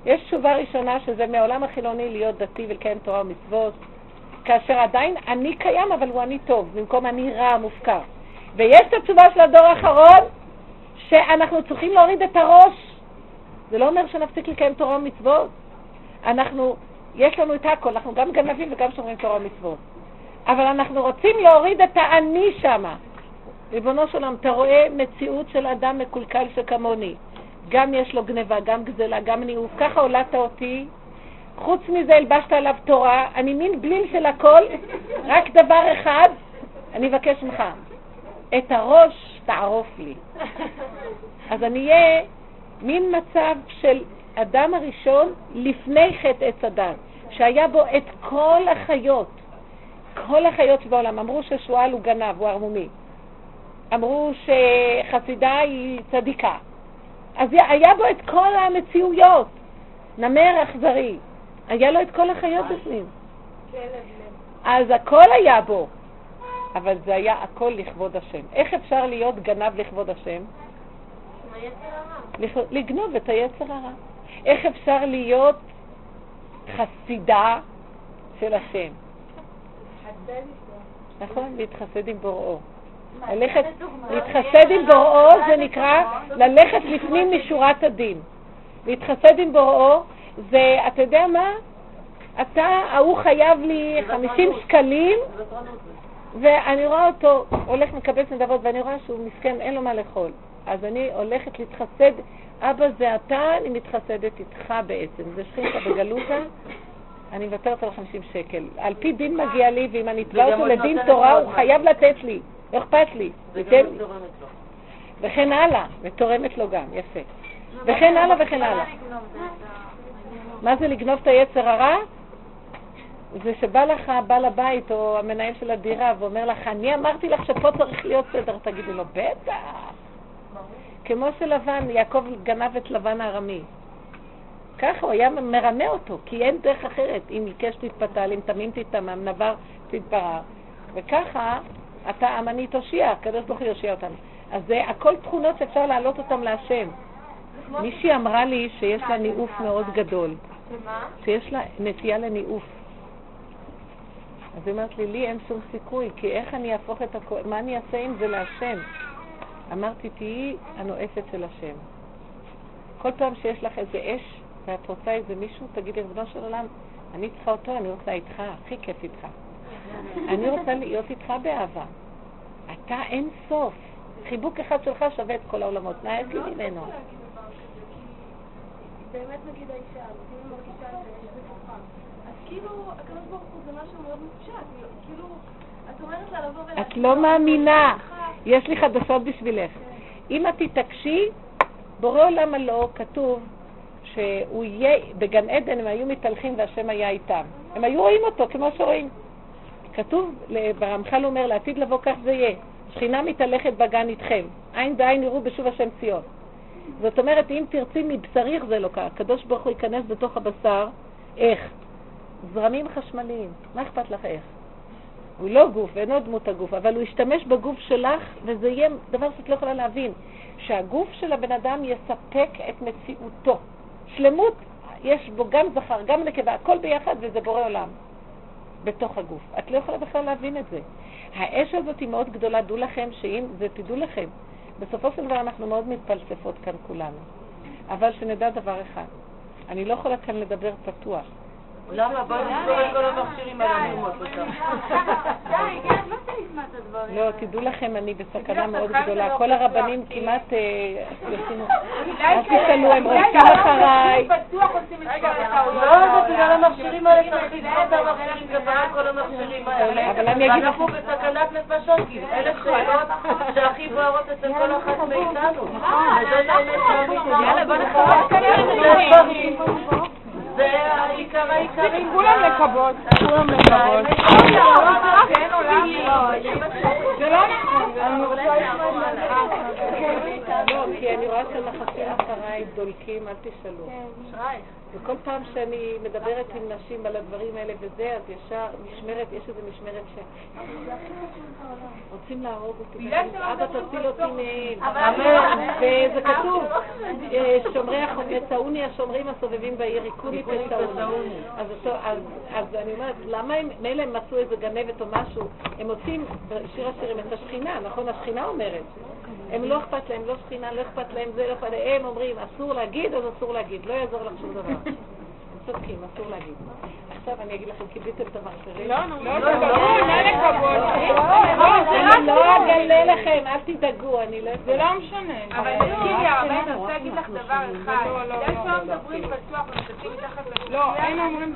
יש תשובה ראשונה שזה מעולם החילוני להיות דתי ולקיים תורה ומצוות, כאשר עדיין אני קיים, אבל הוא אני טוב, במקום אני רע, מופקר. ויש את התשובה של הדור האחרון, שאנחנו צריכים להוריד את הראש. זה לא אומר שנפסיק לקיים תורה ומצוות. אנחנו, יש לנו את הכל, אנחנו גם גנבים וגם שומרים תורה ומצוות. אבל אנחנו רוצים להוריד את האני שמה. ריבונו של עולם, אתה רואה מציאות של אדם מקולקל שכמוני. גם יש לו גניבה, גם גזלה, גם ניאוף. ככה הולדת אותי. חוץ מזה הלבשת עליו תורה. אני מין בליל של הכל. רק דבר אחד, אני אבקש ממך. את הראש תערוף לי. אז אני אהיה מין מצב של אדם הראשון לפני חטא עץ הדת, שהיה בו את כל החיות, כל החיות שבעולם. אמרו ששועל הוא גנב, הוא ערמומי. אמרו שחסידה היא צדיקה. אז היה בו את כל המציאויות. נמר אכזרי. היה לו את כל החיות בפנים. אז הכל היה בו. אבל זה היה הכל לכבוד השם. איך אפשר להיות גנב לכבוד השם? לגנוב את היצר הרע. איך אפשר להיות חסידה של השם? נכון, להתחסד עם בוראו. ללכת, להתחסד עם בוראו זה נקרא ללכת לפנים משורת הדין. להתחסד עם בוראו זה, אתה יודע מה? אתה, ההוא חייב לי 50 שקלים, ואני רואה אותו הולך מקבץ נדבות, ואני רואה שהוא מסכן, אין לו מה לאכול. אז אני הולכת להתחסד, אבא זה אתה, אני מתחסדת איתך בעצם. זה שכינתה בגלותה, אני מוותרת על 50 שקל. על פי דין מגיע לי, ואם אני אתבע אותו לדין תורה, הוא חייב לתת לי. לא אכפת לי. וכן הלאה, ותורמת לו גם, יפה. וכן הלאה וכן הלאה. מה זה לגנוב את היצר הרע? זה שבא לך בעל הבית או המנהל של הדירה ואומר לך, אני אמרתי לך שפה צריך להיות סדר, תגידי לו, בטח. כמו שלבן, יעקב גנב את לבן הארמי. ככה הוא היה מרמה אותו, כי אין דרך אחרת. אם עיקש תתפתל, אם תמים תתמם, נבר תתפרע. וככה אתה אמני תושיע, הקדוש ברוך הוא יושיע אותנו. אז זה הכל תכונות שאפשר להעלות אותן להשם. מישהי אמרה לי שיש לה ניאוף מאוד גדול. שיש לה נטייה לניאוף. אז היא אומרת לי, לי אין שום סיכוי, כי איך אני אהפוך את הכל, מה אני אעשה עם זה להשם? אמרתי, תהיי הנואפת של השם. כל פעם שיש לך איזה אש ואת רוצה איזה מישהו, תגידי, ריבונו של עולם, אני צריכה אותו, אני רוצה איתך, הכי כיף איתך. אני רוצה להיות איתך באהבה. אתה אין סוף. חיבוק אחד שלך שווה את כל העולמות. נא לי ממנו. באמת נגיד האישה, אם מרגישה שיש בתוכה, אז כאילו הקדוש ברוך הוא זה משהו מאוד מופשט, כאילו, את אומרת לה לבוא. את לא מאמינה. יש לי חדשות בשבילך. אם את תתעקשי, בורא עולם הלא כתוב שהוא יהיה, בגן עדן הם היו מתהלכים והשם היה איתם. הם היו רואים אותו כמו שרואים. כתוב, ברמח"ל אומר, לעתיד לבוא כך זה יהיה. שכינה מתהלכת בגן איתכם. עין בעין יראו בשוב השם ציון. זאת אומרת, אם תרצי מבשריך זה לא ככה. הקדוש ברוך הוא ייכנס בתוך הבשר, איך? זרמים חשמליים. מה אכפת לך איך? הוא לא גוף ואינו דמות הגוף, אבל הוא ישתמש בגוף שלך, וזה יהיה דבר שאת לא יכולה להבין. שהגוף של הבן אדם יספק את מציאותו. שלמות, יש בו גם זכר, גם נקבה, הכל ביחד, וזה בורא עולם. בתוך הגוף. את לא יכולה בכלל להבין את זה. האש הזאת היא מאוד גדולה, דעו לכם שאם, זה תדעו לכם, בסופו של דבר אנחנו מאוד מתפלספות כאן כולנו. אבל שנדע דבר אחד, אני לא יכולה כאן לדבר פתוח. למה? בואי נסגור את כל המכשירים על המומות. די, כן, לא תשמע את הדברים. לא, תדעו לכם, אני בסכנה מאוד גדולה. כל הרבנים כמעט אה. אל תשאלו, הם רודפים אחריי. בטוח עושים את כל הטעויות. לא, זה בגלל המכשירים האלה, צריך לסגור את המכשירים כפרה כל המכשירים האלה. אבל אני אגיד אנחנו בסכנת נפשות, כי אלה שאלות שהכי בוערות אצל כל אחת מאיתנו. יאללה, בוא נחכה. זה העיקר העיקרים. כולם לקוות, כולם לקוות. זה לא נכון. אני רוצה לא, כי אני רואה שמחפשים אחריי דולקים, אל תשאלו. וכל פעם שאני מדברת עם נשים על הדברים האלה וזה, אז ישר משמרת, יש איזו משמרת ש... רוצים להרוג אותי. אבא תציל אותי מהם. וזה כתוב, אה, שומרי החומר, צאוני השומרים הסובבים בעיר, פצאוני. אז אותו- אז- אז אני אומרת, למה הם, מילא הם מצאו איזה גנבת או משהו, הם מוצאים בשיר השירים את השכינה, נכון? השכינה אומרת. הם לא אכפת להם, לא שכינה, לא אכפת להם זה, לא אכפת להם. הם אומרים, אסור להגיד, אז אסור להגיד. לא יעזור לך שום דבר. הם צודקים, אסור להגיד. עכשיו אני אגיד לכם, קיבלתם את המכשירים? לא, לא, לא, לא לקוות. אני לא אגלה לכם, אל תדאגו, אני לא... זה לא משנה. אבל תקשיבי, הרבן, אני רוצה להגיד לך דבר אחד. לא, לא, לא, שלא לא, מדברים פתוח ומשתתפים מתחת לשנייה, לא, הם אומרים...